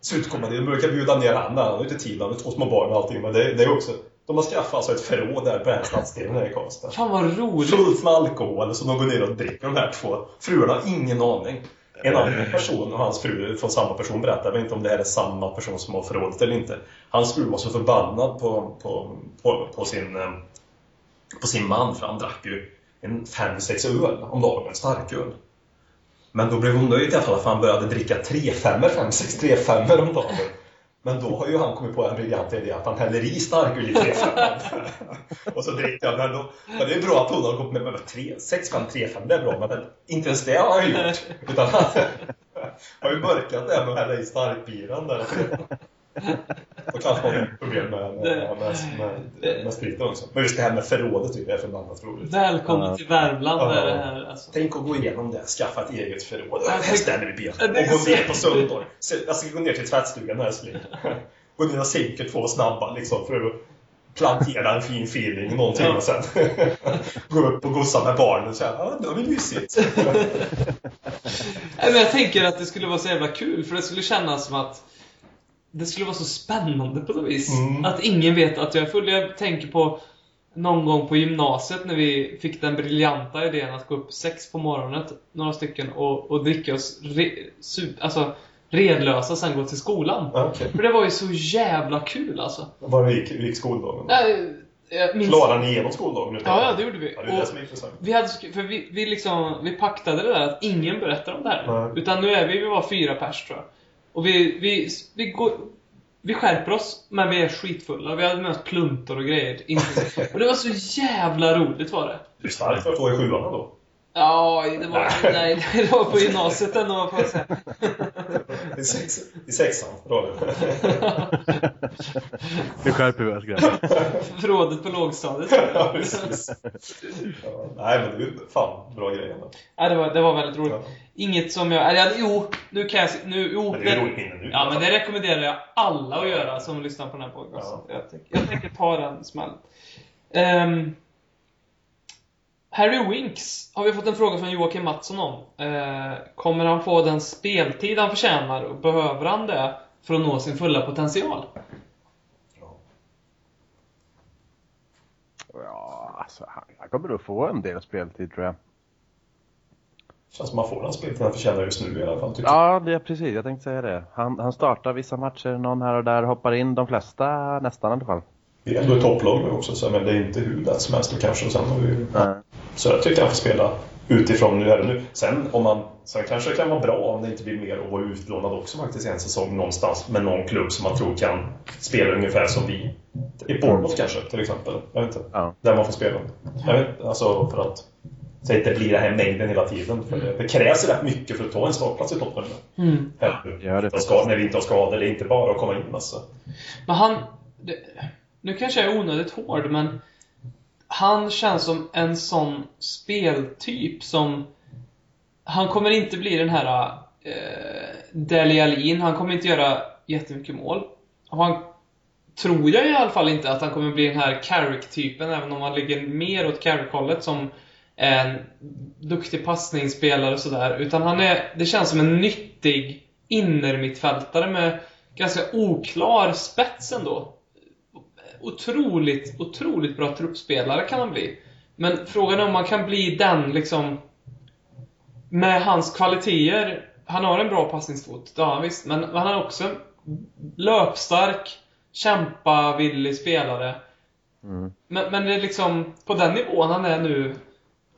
Så utkommer det. De brukar bjuda ner han, han har inte tid, han har två små barn och allting. Men det, det är också, de har skaffat alltså ett förråd där på den här stadsdelen här i Karlstad. Fan vad roligt. Fullt med alkohol som de går ner och dricker de här två. Fruarna har ingen aning. En annan person och hans fru från samma person berättar, jag vet inte om det här är samma person som har förrådet eller inte. Hans fru var så förbannad på, på, på, på, sin, eh, på sin man för han drack ju en 5-6 öl om dagen, starköl. Men då blev hon nöjd i alla fall för han började dricka 3-5, 5-6 3-5 om dagen. Men då har ju han kommit på en briljant idé att han häller i starköl i 3-5. och så dricker han. Men, då, men det är bra att hon har gått med, med 6-5, 3-5, det är bra. Men inte ens det har han gjort. Utan han har ju mörkat det med att hälla i starkbiran där. Kanske man har problem med, med, med, med, med spriten också. Men just det här med förrådet tycker jag är förbannat roligt. Välkommen Ja. till Värmland. Ja. Är det här, alltså. Tänk att gå igenom det, skaffa ett eget förråd. Ja, Här ställer vi Och gå ner på. Så Jag ska gå ner till tvättstugan älskling. Gå ner och sänka två snabba liksom för att plantera en fin feeling någonting Ja. och sen gå upp och gossa med barnen och säga ja, det var mysigt. Nej, men jag tänker att det skulle vara så jävla kul, för det skulle kännas som att det skulle vara så spännande på något vis. Mm. Att ingen vet att jag är full. Jag tänker på någon gång på gymnasiet när vi fick den briljanta idén att gå upp sex på morgonen, några stycken, och, och dricka oss re, su, alltså, redlösa sen gå till skolan. Ja, okej. För det var ju så jävla kul alltså. Bara gick, gick skoldagen? Jag minns... Klarade ni igenom skoldagen? Ja, ja, det gjorde vi. Ja, det är det Och- som är intressant. Vi hade för vi, vi liksom, vi paktade det där att ingen berättar om det här. Nej. Utan nu är vi, vi var fyra pers tror jag. Och vi, vi, vi går, vi skärper oss, men vi är skitfulla. Vi hade med oss pluntor och grejer. Inte- Och det var så jävla roligt var det. Du är stark för att gå i sjuan då. Ja, det var, nej, det var på gymnasiet ändå får jag säga. I, sex, i sexan. Det. Nu skärper vi oss grabbar. Förrådet på lågstadiet. Ja, precis. Ja, nej, men det är fan bra grej ändå. Nej, det var, det var väldigt roligt. Ja. Inget som jag... Eller, jo, nu kan jag... Nu, jo, Men det är roligt nu. Ja, men det rekommenderar jag alla att göra som lyssnar på den här podcasten. Jag, tänker, jag tänker ta den smällen. Ehm, Harry Winks har vi fått en fråga från Joakim Mattsson om. Eh, kommer han få den speltid han förtjänar och behöver han det för att nå sin fulla potential? Ja. Ja, alltså, han, han kommer nog få en del speltid tror jag. Känns som man får den speltid han förtjänar just nu i alla fall. Tycker Ja, det är precis. Jag tänkte säga det. Han, han startar vissa matcher, någon här och där, hoppar in de flesta nästan i alla fall. Vi är ändå ett topplag nu också, så men det är inte hur lätt som helst. Kanske, och sen har vi, Nej. Så jag tycker han får spela utifrån nu är det nu. Sen, om man, sen kanske det kan vara bra om det inte blir mer att vara utlånad också faktiskt i en säsong någonstans med någon klubb som man tror kan spela ungefär som vi. I Bournemouth kanske, till exempel. Jag vet inte. Ja. Där man får spela. Jag vet, alltså för att Så att det inte blir den här mängden hela tiden. För det, det krävs rätt mycket för att ta en startplats i Tottenham. Mm. Här, det. utan skador, när vi inte har skador. Det är inte bara att komma in alltså. Men han... Det, nu kanske jag är onödigt hård, men han känns som en sån speltyp som... Han kommer inte bli den här eh, Dele Alin. Han kommer inte göra jättemycket mål. Och han tror jag i alla fall inte att han kommer bli den här Carrick-typen, även om han ligger mer åt Carrick-hållet som en duktig passningsspelare och sådär. Utan han är, det känns som en nyttig innermittfältare med ganska oklar spets ändå. Otroligt, otroligt bra truppspelare kan han bli. Men frågan är om man kan bli den liksom med hans kvaliteter. Han har en bra passningsfot, det har han visst. Men han är också en löpstark, kämpavillig spelare. Mm. Men, men det är liksom på den nivån han är nu.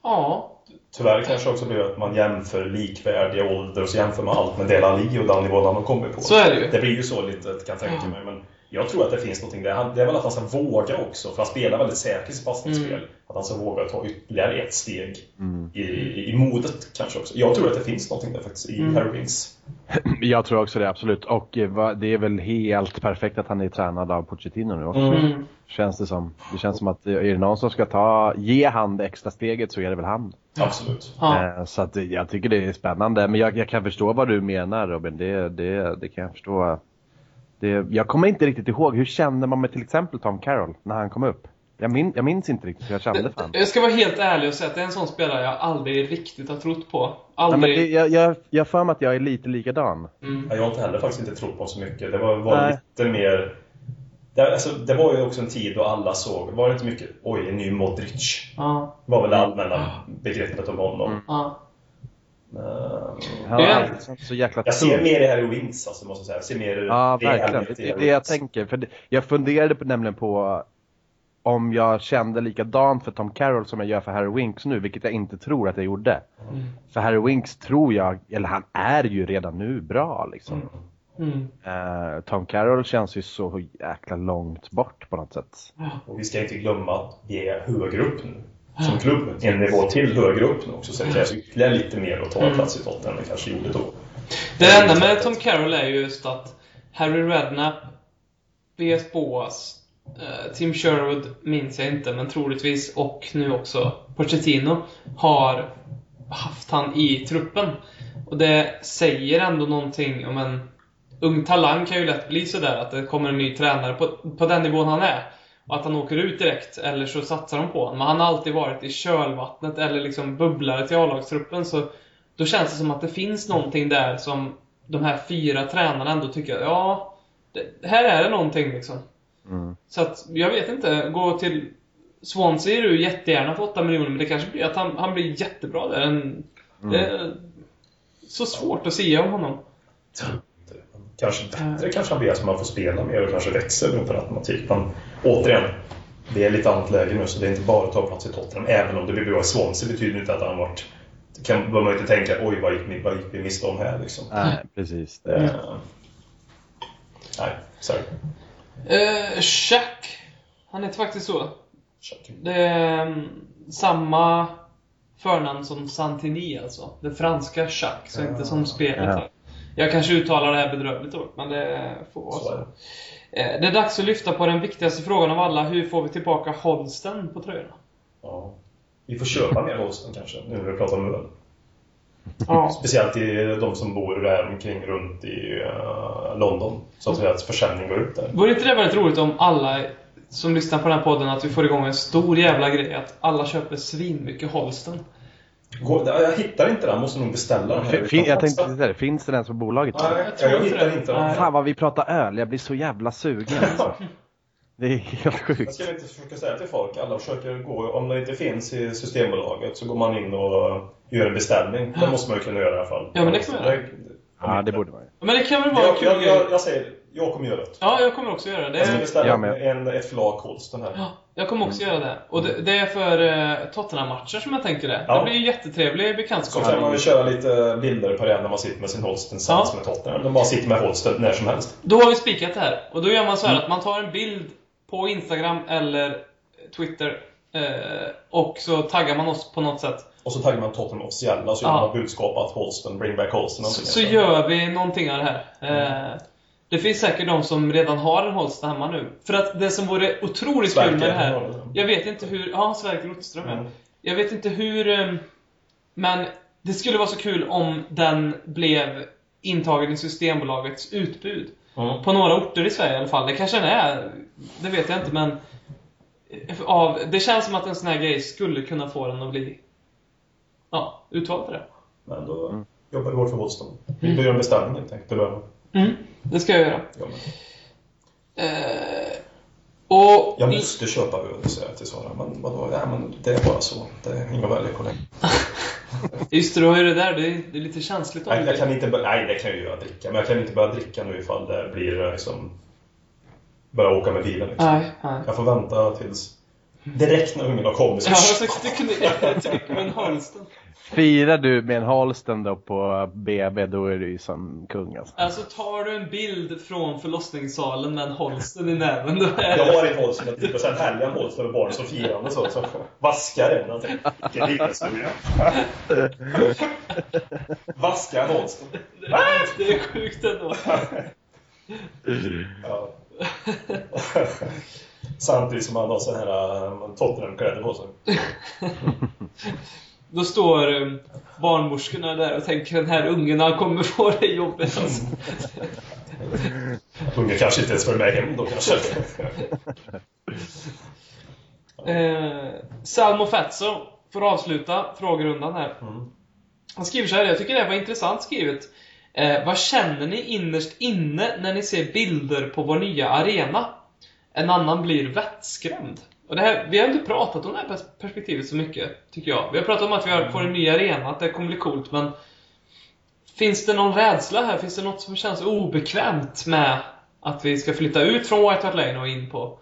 Ja. Tyvärr kanske också blir att man jämför likvärdiga ålder och så jämför man allt med Dele Alli och den nivån han har kommit på. Så är det ju. Det blir ju så lite, kan jag tänka mig. Men jag tror att det finns någonting där. Han- Det är väl att han ska våga också, för han spelar väldigt säkert i sitt passningsspel. Mm. Att han ska våga ta ytterligare ett steg Mm. i, i, modet kanske också. Jag tror att det finns någonting där faktiskt i Mm. Harry Winks. Jag tror också det, absolut. Och eh, det är väl helt perfekt att han är tränad av Pochettino nu också. Mm. Känns det som. Det känns som att eh, är det någon som ska ta, ge han det extra steget så är det väl han. Absolut. Ja. Eh, Så att jag tycker det är spännande. Men jag, jag kan förstå vad du menar Robin. Det, det, det kan jag förstå. Det, jag kommer inte riktigt ihåg. Hur kände man med till exempel Tom Carroll när han kom upp? Jag, min, jag minns inte riktigt hur jag kände för honom. Jag ska vara helt ärlig och säga att det är en sån spelare jag aldrig riktigt har trott på. Ja, men Aldrig. det, jag, jag, jag för mig att jag är lite likadan. Mm. Ja, Jag har inte heller faktiskt inte trott på honom så mycket. Det var, var Nej. lite mer... Det, alltså, det var ju också en tid då alla såg, var det inte mycket oj, en ny Modric? Ja. var väl det allmänna begreppet om honom. Ja. Men, Han Det- alltid känts så jäkla jag ser mer i Harry Winks, alltså, måste jag säga. Jag ser mer Ja, det verkligen. Elliot Det i är det jag tänker. För det, jag funderade på, nämligen på om jag kände likadant för Tom Carroll som jag gör för Harry Winks nu, vilket jag inte tror att jag gjorde. Mm. För Harry Winks tror jag, eller han är ju redan nu bra liksom. Mm. Eh, Tom Carroll känns ju så jäkla långt bort på något sätt. Och vi ska inte glömma att vi är högre upp nu. Som klubb. En nivå till högre upp nu också. Så det krävs ytterligare lite mer att ta en plats i Tottenham än det kanske gjorde då. Det enda med Tom Carroll är ju just att Harry Redknapp, B.S. Boas, eh, Tim Sherwood minns jag inte, men troligtvis, och nu också Pochettino, har haft han i truppen. Och det säger ändå någonting om en ung talang kan ju lätt bli sådär att det kommer en ny tränare på, på den nivån han är. Att han åker ut direkt, eller så satsar de på honom. Men han har alltid varit i kölvattnet, eller liksom bubblare till A-lagstruppen. Så då känns det som att det finns någonting där som de här fyra tränarna ändå tycker, ja, det, här är det någonting liksom. Mm. Så att, jag vet inte, gå till Swansea är du jättegärna för 8 miljoner, men det kanske blir att han, han blir jättebra där. En, Det är så svårt att säga om honom. Kanske bättre kanske han blir att man får spela mer och kanske växer beroende på automatik. Men återigen, det är lite annat läge nu så det är inte bara att ta plats i Tottenham. Även om det blir bra i Swansea betyder inte att han varit... Det kan behöver man inte tänka oj vad gick, vi- vad gick vi miste om här liksom. Nej, precis. Det. Eh, nej, sorry. Uh, Jack. Han heter faktiskt så. Check. Det är mm, samma förnamn som Santini alltså. Det franska Jacques, så inte som spelet Ja. Jag kanske uttalar det här bedrövligt ord, men det får vara Så det. Eh, Det är dags att lyfta på den viktigaste frågan av alla. Hur får vi tillbaka Holsten på tröjorna? Ja. Vi får köpa mer Holsten kanske, nu när vi pratar om öl. Ja. Speciellt i de som bor där omkring runt i eh, London. Så att att försäljning går upp där. Vore inte det väldigt roligt om alla som lyssnar på den här podden, att vi får igång en stor jävla grej? Att alla köper svinmycket Holsten. Jag hittar inte den, måste nog beställa den. här. Fin, jag tänkte det, finns det ens på bolaget? Nej, Jag tror jag, hittar det. inte den. Fan vad vi pratar öl, jag blir så jävla sugen alltså. Det är helt Jag sjukt. ska inte försöka säga till folk, alla försöker gå, om det inte finns i Systembolaget så går man in och gör en beställning. Det måste man ju kunna göra i alla fall. Ja, men det kan man göra. Ja, det borde man ju. Men det kan väl vara Jag, kul jag, jag, jag säger, jag kommer göra det. Ja, jag kommer också göra det. Jag ska beställa Jag en, ett flak Holsten här. Ja, jag kommer också göra det. Och det, det är för uh, Tottenham-matcher som jag tänker det. Ja. Det blir ju jättetrevlig Så bekantskap. kan man ju köra lite bilder på det när man sitter med sin Holsten tillsammans Ja. med Tottenham. De bara sitter med Holsten när som helst. Då har vi spikat det här. Och då gör man så här att man tar en bild på Instagram eller Twitter Eh, och så taggar man oss på något sätt. Och så taggar man Tottenham officiella och så gör Ja. man budskap att Holsten, bring back Holsten. Så, så gör vi någonting av det här. Eh, det finns säkert de som redan har en Holsten hemma nu. För att det som vore otroligt kul med det här. Jag vet inte hur... Ja, Sverker Rotström. Mm. Jag vet inte hur... eh, Men det skulle vara så kul om den blev intagen i Systembolagets utbud. Mm. På några orter i Sverige i alla fall. Det kanske den är. Det vet jag inte men... Av, det känns som att en sån här grej skulle kunna få den att bli... Ja, utvald för det. Men då jobbar vi hårt för Holsten. Vi bör göra en beställning bör man. Mm, det ska jag göra. Ja. Eh, och... Jag måste köpa öl, säger jag till Sara. Men vadå? Ja, men det är bara så. Det är inga väderkollektor. Just det, du har ju det där. Det är, det är lite känsligt Nej, jag kan inte nej, det kan jag ju göra dricka. Men jag kan inte börja dricka nu ifall det blir liksom... Börja åka med bilen liksom. Nej, nej. Jag får vänta tills... Direkt när ungen har kommit så... Ja, jag du kunde trycka med en Holsten. Firar du med en Holsten då på BB, då är du ju som kung alltså. Alltså tar du en bild från förlossningssalen med en Holsten i näven, då är Jag det... har en Holsten, jag typ sen helgar en Holsten med barn som firande så. så vaskar den. alltså. Vilken livshistoria. Vaskar en Holsten. Det är sjukt ändå. Ja. Samtidigt som han har sån här um, Tottenham-kläder på sig. Då står um, barnmorskorna där och tänker den här ungen, han kommer få det jobbigt alltså. Ungen kanske inte ens följer med hem då kanske. Eh, Salmo Fetzo får avsluta frågerundan här. Mm. Han skriver så här, jag tycker det var intressant skrivet. Eh, vad känner ni innerst inne när ni ser bilder på vår nya arena? En annan blir vettskrämd. Och det här, vi har inte pratat om det här pers- perspektivet så mycket, tycker jag. Vi har pratat om att vi har får en ny arena, att det kommer bli coolt, men Finns det någon rädsla här? Finns det något som känns obekvämt med att vi ska flytta ut från White Hart Lane och in på...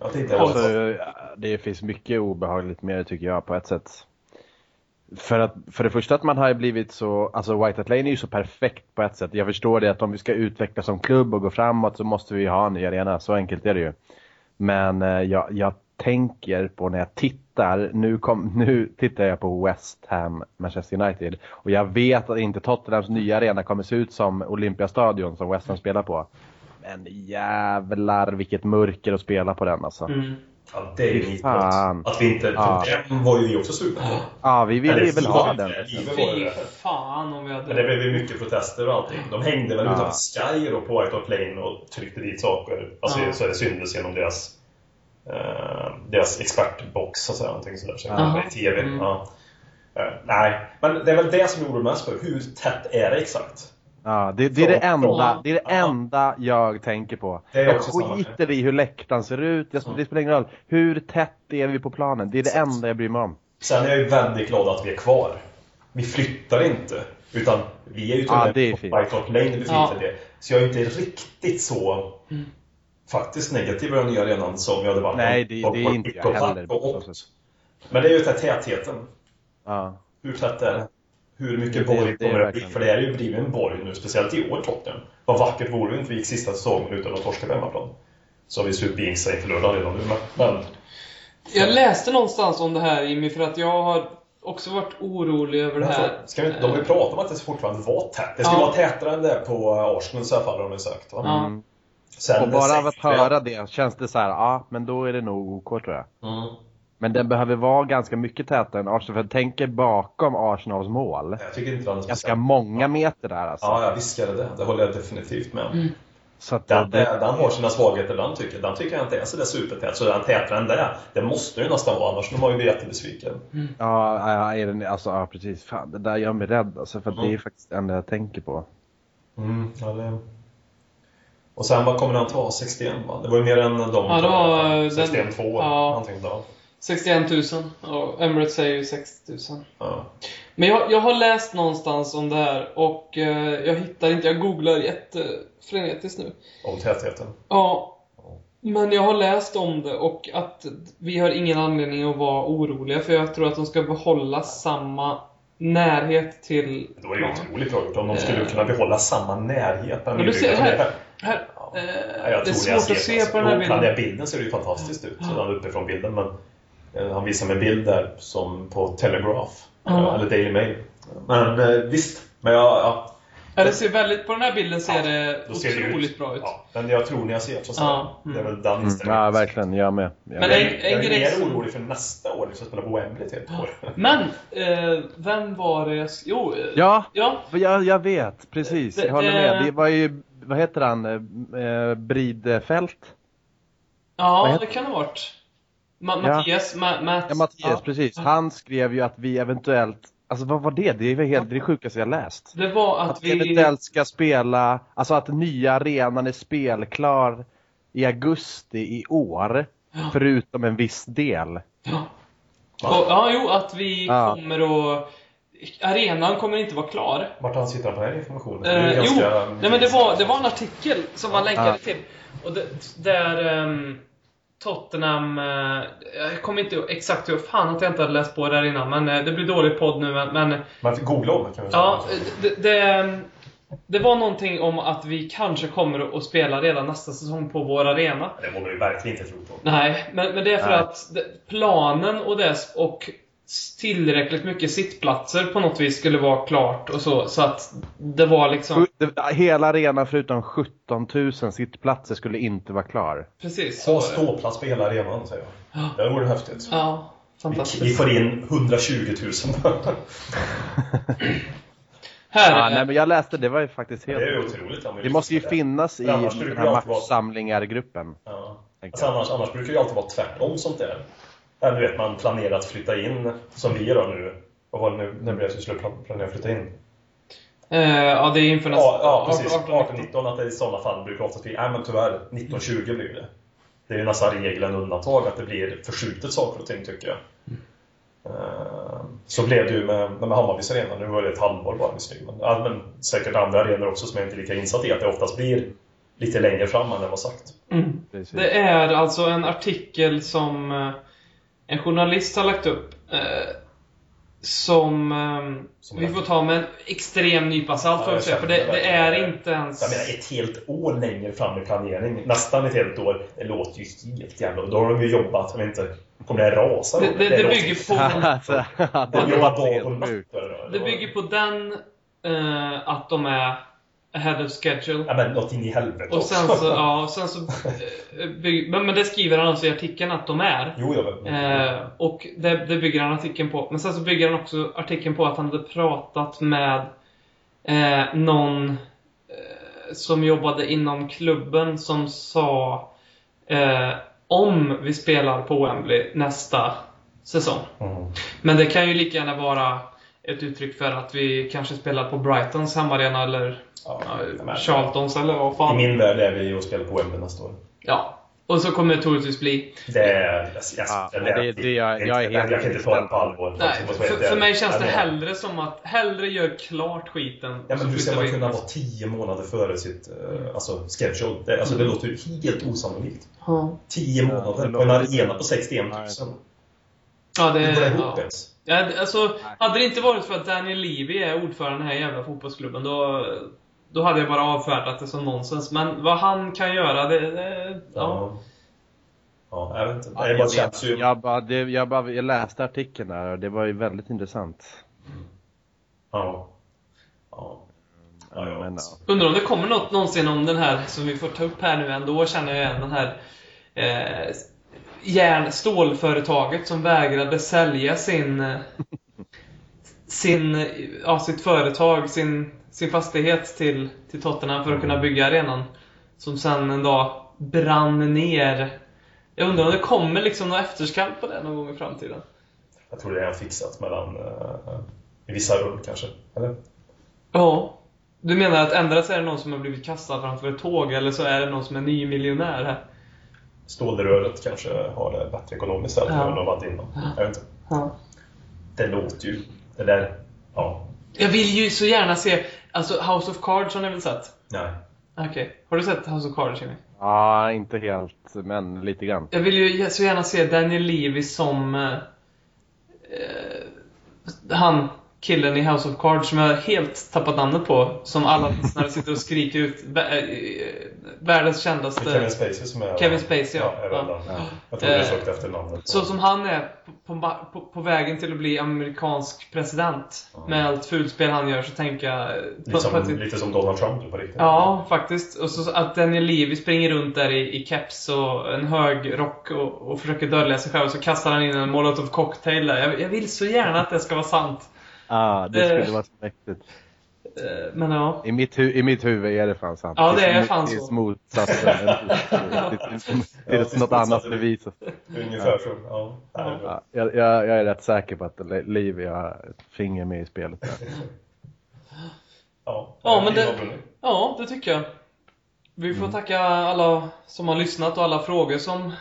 Jag tänkte Alltså, alltså, det finns mycket obehagligt med det tycker jag på ett sätt. För, att, för det första att man har blivit så, alltså White Hart Lane är ju så perfekt på ett sätt. Jag förstår det att om vi ska utvecklas som klubb och gå framåt så måste vi ha en ny arena, så enkelt är det ju. Men eh, jag, jag tänker på när jag tittar, nu, kom, nu tittar jag på West Ham Manchester United och jag vet att inte Tottenhams nya arena kommer se ut som Olympiastadion som West Ham spelar på. Men jävlar vilket mörker att spela på den alltså. Mm. ja, det är ju fan. Att vi inte... Ja. Den var ju vi också sugna på. Ja, vi vill, Eller vi vill ha den. Fy det. fan om vi hade... Men det blev ju mycket protester och allting. De hängde väl Ja. utanför Sky då på White Hart Lane och tryckte dit saker. Alltså Ja. så det syntes genom deras eh, deras expertbox så att säga. Någonting sådär. Så kollade i TV. Mm. Ja. Eh, nej, men det är väl det som mig mest för. Hur tätt är det exakt? Ja, det, det, är det, Ja. enda, det är det Ja. enda jag tänker på. Jag skiter i hur läktaren ser ut, jag, det spelar ingen roll. Hur tätt är vi på planen? Det är det enda jag bryr mig om. Sen är jag ju väldigt glad att vi är kvar. Vi flyttar inte. Utan vi är ju till Ja, och med det är på Hart Lane vi Ja. flyttar det. Så jag är inte riktigt så faktiskt negativ över den nya arenan som jag hade varit Nej, det- det är inte jag heller, så. Men det är ju tätheten. Ja. Hur tätt är det? Hur mycket Det- borg kommer det bli? För det är ju blivit en borg nu, speciellt i år Tottenham. Vad vackert vore det inte vi gick sista säsongen utan att torska på hemmaplan. Så har vi supit in sig för lördag redan nu. Men, Jag läste någonstans om det här Jimmy, för att jag har också varit orolig över det här. ska vi, inte- de har ju pratat om att det fortfarande var tätt. Det skulle Ja. vara tätare än det på Arsenal i alla fall har de ju sagt. Va? Mm. Sen Och bara av att 60 höra det känns det så här, ja men då är det nog OK tror jag. Mm. Men den behöver vara ganska mycket tätare än Arsenal, för jag tänker bakom Arsenals mål. Jag tycker inte den är Ganska speciellt. många meter där alltså. Ja, jag är det det. Det håller jag definitivt med om. Mm. Så att Den, det, den, den har sina svagheter, den tycker, den tycker jag inte är så där supertät. Så den tätare än det, det måste ju nästan vara, annars de har ju blivit jättebesviken. ja, ja, är den, alltså, ja, precis. Fan, det där gör mig rädd alltså, för att det är faktiskt det enda jag tänker på. Mm, ja, det... Och sen vad kommer den ta? 61 va? Det var ju mer än de Ja, den- 61 2 ja. någonting då. 61 000 och Emirates säger ju 60 000. Ja. Men jag, jag har läst någonstans om det här och eh, jag hittar inte, jag googlar jättefrenetiskt nu. Om tätheten. Ja, men jag har läst om det och att vi har ingen anledning att vara oroliga för jag tror att de ska behålla samma närhet till Det var ju otroligt bra gjort om de skulle Eh. kunna behålla samma närhet. Men du ser här, här Ja. eh, Ja, jag det är svårt jag ser att se alltså. på den här Jo, bilden. Den här bilden ser ju fantastiskt ut, sådan uppifrån bilden. Men Eh, Han visade mig en bild där som på Telegraph. Ja. eh, Eller Daily Mail. Men eh, visst. Men ja, ja, Ja, det ser väldigt, på den här bilden ser det ser det otroligt bra ut. Ja, men jag tror ni har sett så. Ja, mm. Det är väl den Mm, ja, verkligen. Jag med. Jag Men med. en- jag, jag är mer orolig för nästa år, ska spela på Wembley till ett år. Men, eh, vem var det jag... Jo, Ja, ja. jag, jag vet. Precis. Det- Jag håller det- med. Det var ju, vad heter han? Eh, eh, Bridfält? Vad Ja, det kan det ha varit. Ma- Ja. Mattias, Ma- Mats. Ja, Mattias, ja. precis. Han skrev ju att vi eventuellt, alltså vad var det? Det är helt det sjukaste jag läst. Det var att, Att vi eventuellt ska spela, alltså att nya arenan är spelklar i augusti i år. Förutom en viss del. Ja. Och, ja, jo, att vi Ja. kommer att... Arenan kommer inte vara klar. Vart han sitter han på den här informationen? Det Eh, jo, ganska- nej, men det var, det var en artikel som man länkade Ja. till. Och det, där ehm, Tottenham... eh, jag kommer inte ihåg exakt hur fan att jag inte hade läst på där innan, men eh, det blir dålig podd nu. Men, men får googla om det kan vi säga. ja, det, det, det var någonting om att vi kanske kommer att spela redan nästa säsong på vår arena. Det vågar vi verkligen inte tro på. Nej, men, men det är för Nej. att det, planen och dess och tillräckligt mycket sittplatser på något vis skulle vara klart och så. Så att det var liksom... Det- Hela arenan förutom 17 000 sittplatser skulle inte vara klar. Precis. så Ha var det. ståplats på hela arenan, säger jag. Det vore häftigt. Ja, Vi, fantastiskt. vi får in 120 000. Här Ja, är nej, men jag läste, det var ju faktiskt det helt... är ju otroligt. Det måste ju med finnas i den brukar här det alltid vara- matchsamlingar-gruppen. Ja. Alltså annars, annars brukar det ju alltid vara tvärtom sånt där. Eller du vet, man planerar att flytta in, som vi gör nu. Vad var det nu, när blev det att vi skulle pla- planera att flytta in? Eh, ja, det är inför nästa... Ja, ja precis. 18, 18-19, att det i sådana fall brukar oftast bli, nej men tyvärr, 19-20 blir det. Det är ju nästan regel än undantag att det blir förskjutet saker och ting tycker jag. Eh, Så blev det ju med, med Hammarbys arena, nu var det ett halvår bara visserligen. Men, ja, men säkert andra arenor också som jag inte är lika insatt i, att det oftast blir lite längre fram än det var sagt. Mm. Det är alltså en artikel som eh, en journalist har lagt upp. Eh, som eh, Som vi får ta med en extrem nypa salt Ja, säga. För det, det är inte ens... Jag menar ett helt år längre fram i planering, nästan ett helt år, det låter ju helt jävla... Då har de ju jobbat, jag vet inte, kommer det rasa? Det, det, det bygger på... Alltså, De det jobbar låter dag helt och natt. sjukt. Det bygger på den... Eh, att de är ahead of schedule. Ja men något in i helvete Och sen så, ja, sen så eh, bygg, men, men det skriver han alltså i artikeln att de är. Jo, vet. Eh, och det, det bygger han artikeln på. Men sen så bygger han också artikeln på att han hade pratat med eh, någon eh, som jobbade inom klubben som sa eh, om vi spelar på Wembley nästa säsong. Mm. Men det kan ju lika gärna vara ett uttryck för att vi kanske spelar på Brightons hemmaarena eller Ja, Charltons eller vad I fan. min värld är vi och spelar på Wembley nästa år. Ja. Och så kommer det troligtvis bli. Det är... Jag, jag, Ja, jag, det- det- jag- jag är helt jag kan inte ta det på allvar. Nej, för, för mig känns det menar- hellre som att hellre gör klart skiten. Ja, men hur ska man kunna vara tio månader före sitt eh, alltså, schedule? Det, alltså, det låter ju helt osannolikt. Ja. Tio månader på en arena på 61 000. Ja, det... Det ihop Ja. ens? Ja, alltså, hade det inte varit för att Daniel Levy är ordförande i den här jävla fotbollsklubben, då, då hade jag bara avfärdat det som nonsens. Men vad han kan göra, det... det ja. Ja. Ja, jag vet inte. Ja, Det bara jag, känns ju... jag, bara, det, jag, bara, jag läste artikeln där och det var ju väldigt intressant. Ja. Ja. Ja, ja. Men, Undrar om det kommer något någonsin om den här, som vi får ta upp här nu ändå, känner jag igen den här eh, järn, stålföretaget som vägrade sälja sin, eh, sin, ja, sitt företag, sin, sin fastighet till, till Tottenham för att kunna bygga arenan. Som sen en dag brann ner. Jag undrar om det kommer liksom något efterskalv på det någon gång i framtiden? Jag tror det är fixat mellan... Uh, I vissa rum kanske. Eller? Ja. Du menar att ändra sig är det någon som har blivit kastad framför ett tåg eller så är det någon som är ny miljonär här? Stålröret kanske har det bättre ekonomiskt Ja. än de varit innan. Jag vet inte. Ja. Det låter ju... Det där... Ja. Jag vill ju så gärna se, alltså House of Cards har ni väl sett? Nej. Okej. Har du sett House of Cards Jimmy? ja, inte helt, men lite grann. Jag vill ju så gärna se Daniel Levy som... Eh, eh, han, killen i House of Cards som jag helt tappat namnet på. Som alla lyssnare sitter och skriker ut. Vä- eh, Världens kändaste... Kevin Spacey som är... Kevin Spacey, ja. Ja. den. Jag tror du Eh, sökte efter namnet. Så som han är på, på, på, vägen till att bli amerikansk president. Med allt fulspel han gör så tänker jag... eh, Lite som, ett, lite som Donald Trump på riktigt. ja, faktiskt. Och så att Daniel Levy springer runt där i, i keps och en hög rock och, och försöker dölja sig själv. Och så kastar han in en molotov cocktail där. Jag, jag vill så gärna att det ska vara sant. Ah, det skulle vara så mäktigt. Eh, Men ja. I mitt, hu- I mitt huvud är det fan sant. Ja, det är fan så. Tills motsatsen. tills- något annat bevisas. Ungefär så. Ja. jag, är rätt säker på att Livy har ett finger med i spelet. Där. Ja, Ja, men det-. Ja, det tycker jag. Vi Mm. får tacka alla som har lyssnat och alla frågor som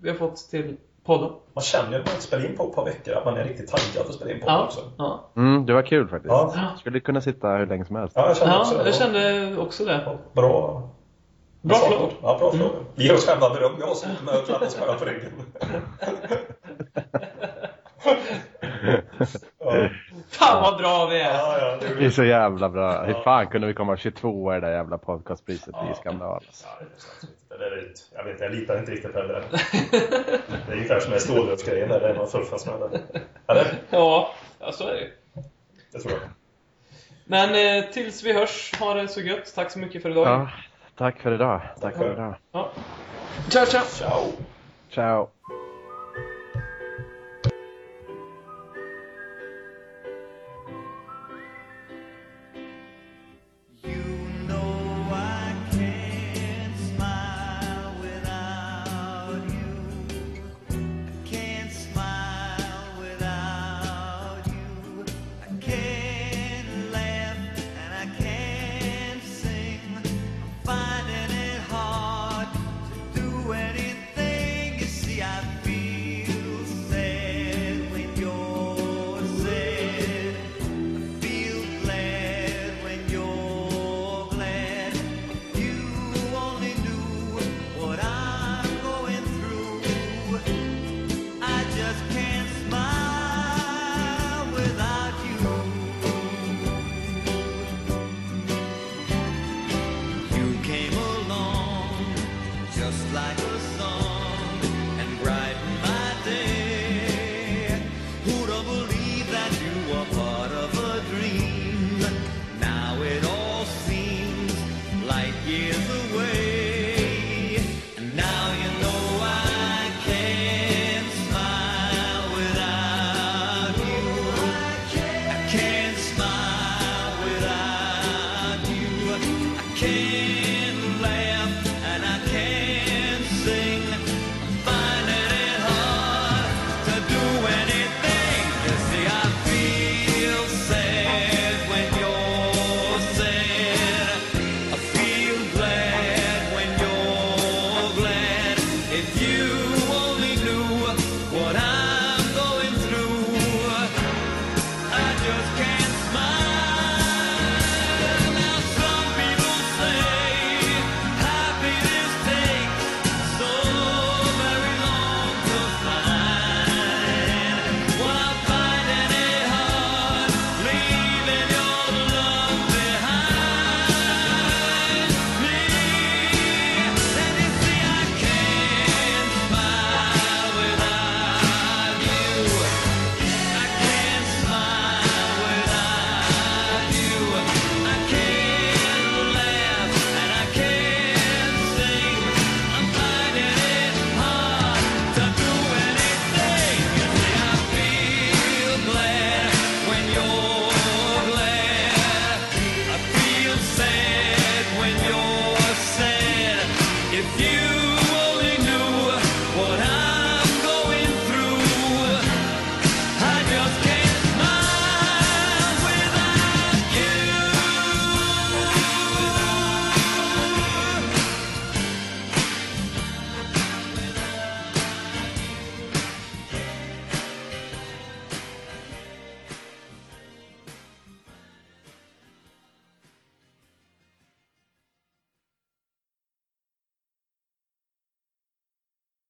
vi har fått till podden. Man känner ju när man inte spelar in på ett par veckor att man är riktigt taggad att spela in på Ja, också. ja. Mm, det var kul faktiskt. Ja. Skulle kunna sitta hur länge som helst. Ja, jag kände också ja det. jag kände också det. Bra. Bra flow. Ja, bra flow. Vi ger oss själva beröm. Vi har inte med att klappa oss själva på ryggen. ja, Fan vad bra vi är! ja, ja, det är Det är så jävla bra. Hur fan kunde vi komma 22 i det där jävla podcastpriset? Det är skandal. Ja, det är ett, jag vet jag litar inte riktigt på det är ungefär som med stålrörsgrejen där, där man det. Eller? Ja, ja så är det ju. Det tror jag. Men eh, tills vi hörs, ha det så gött. Tack så mycket för idag. Ja, tack för idag. Tack för idag. Ja. Ciao, ciao! Ciao! Ciao.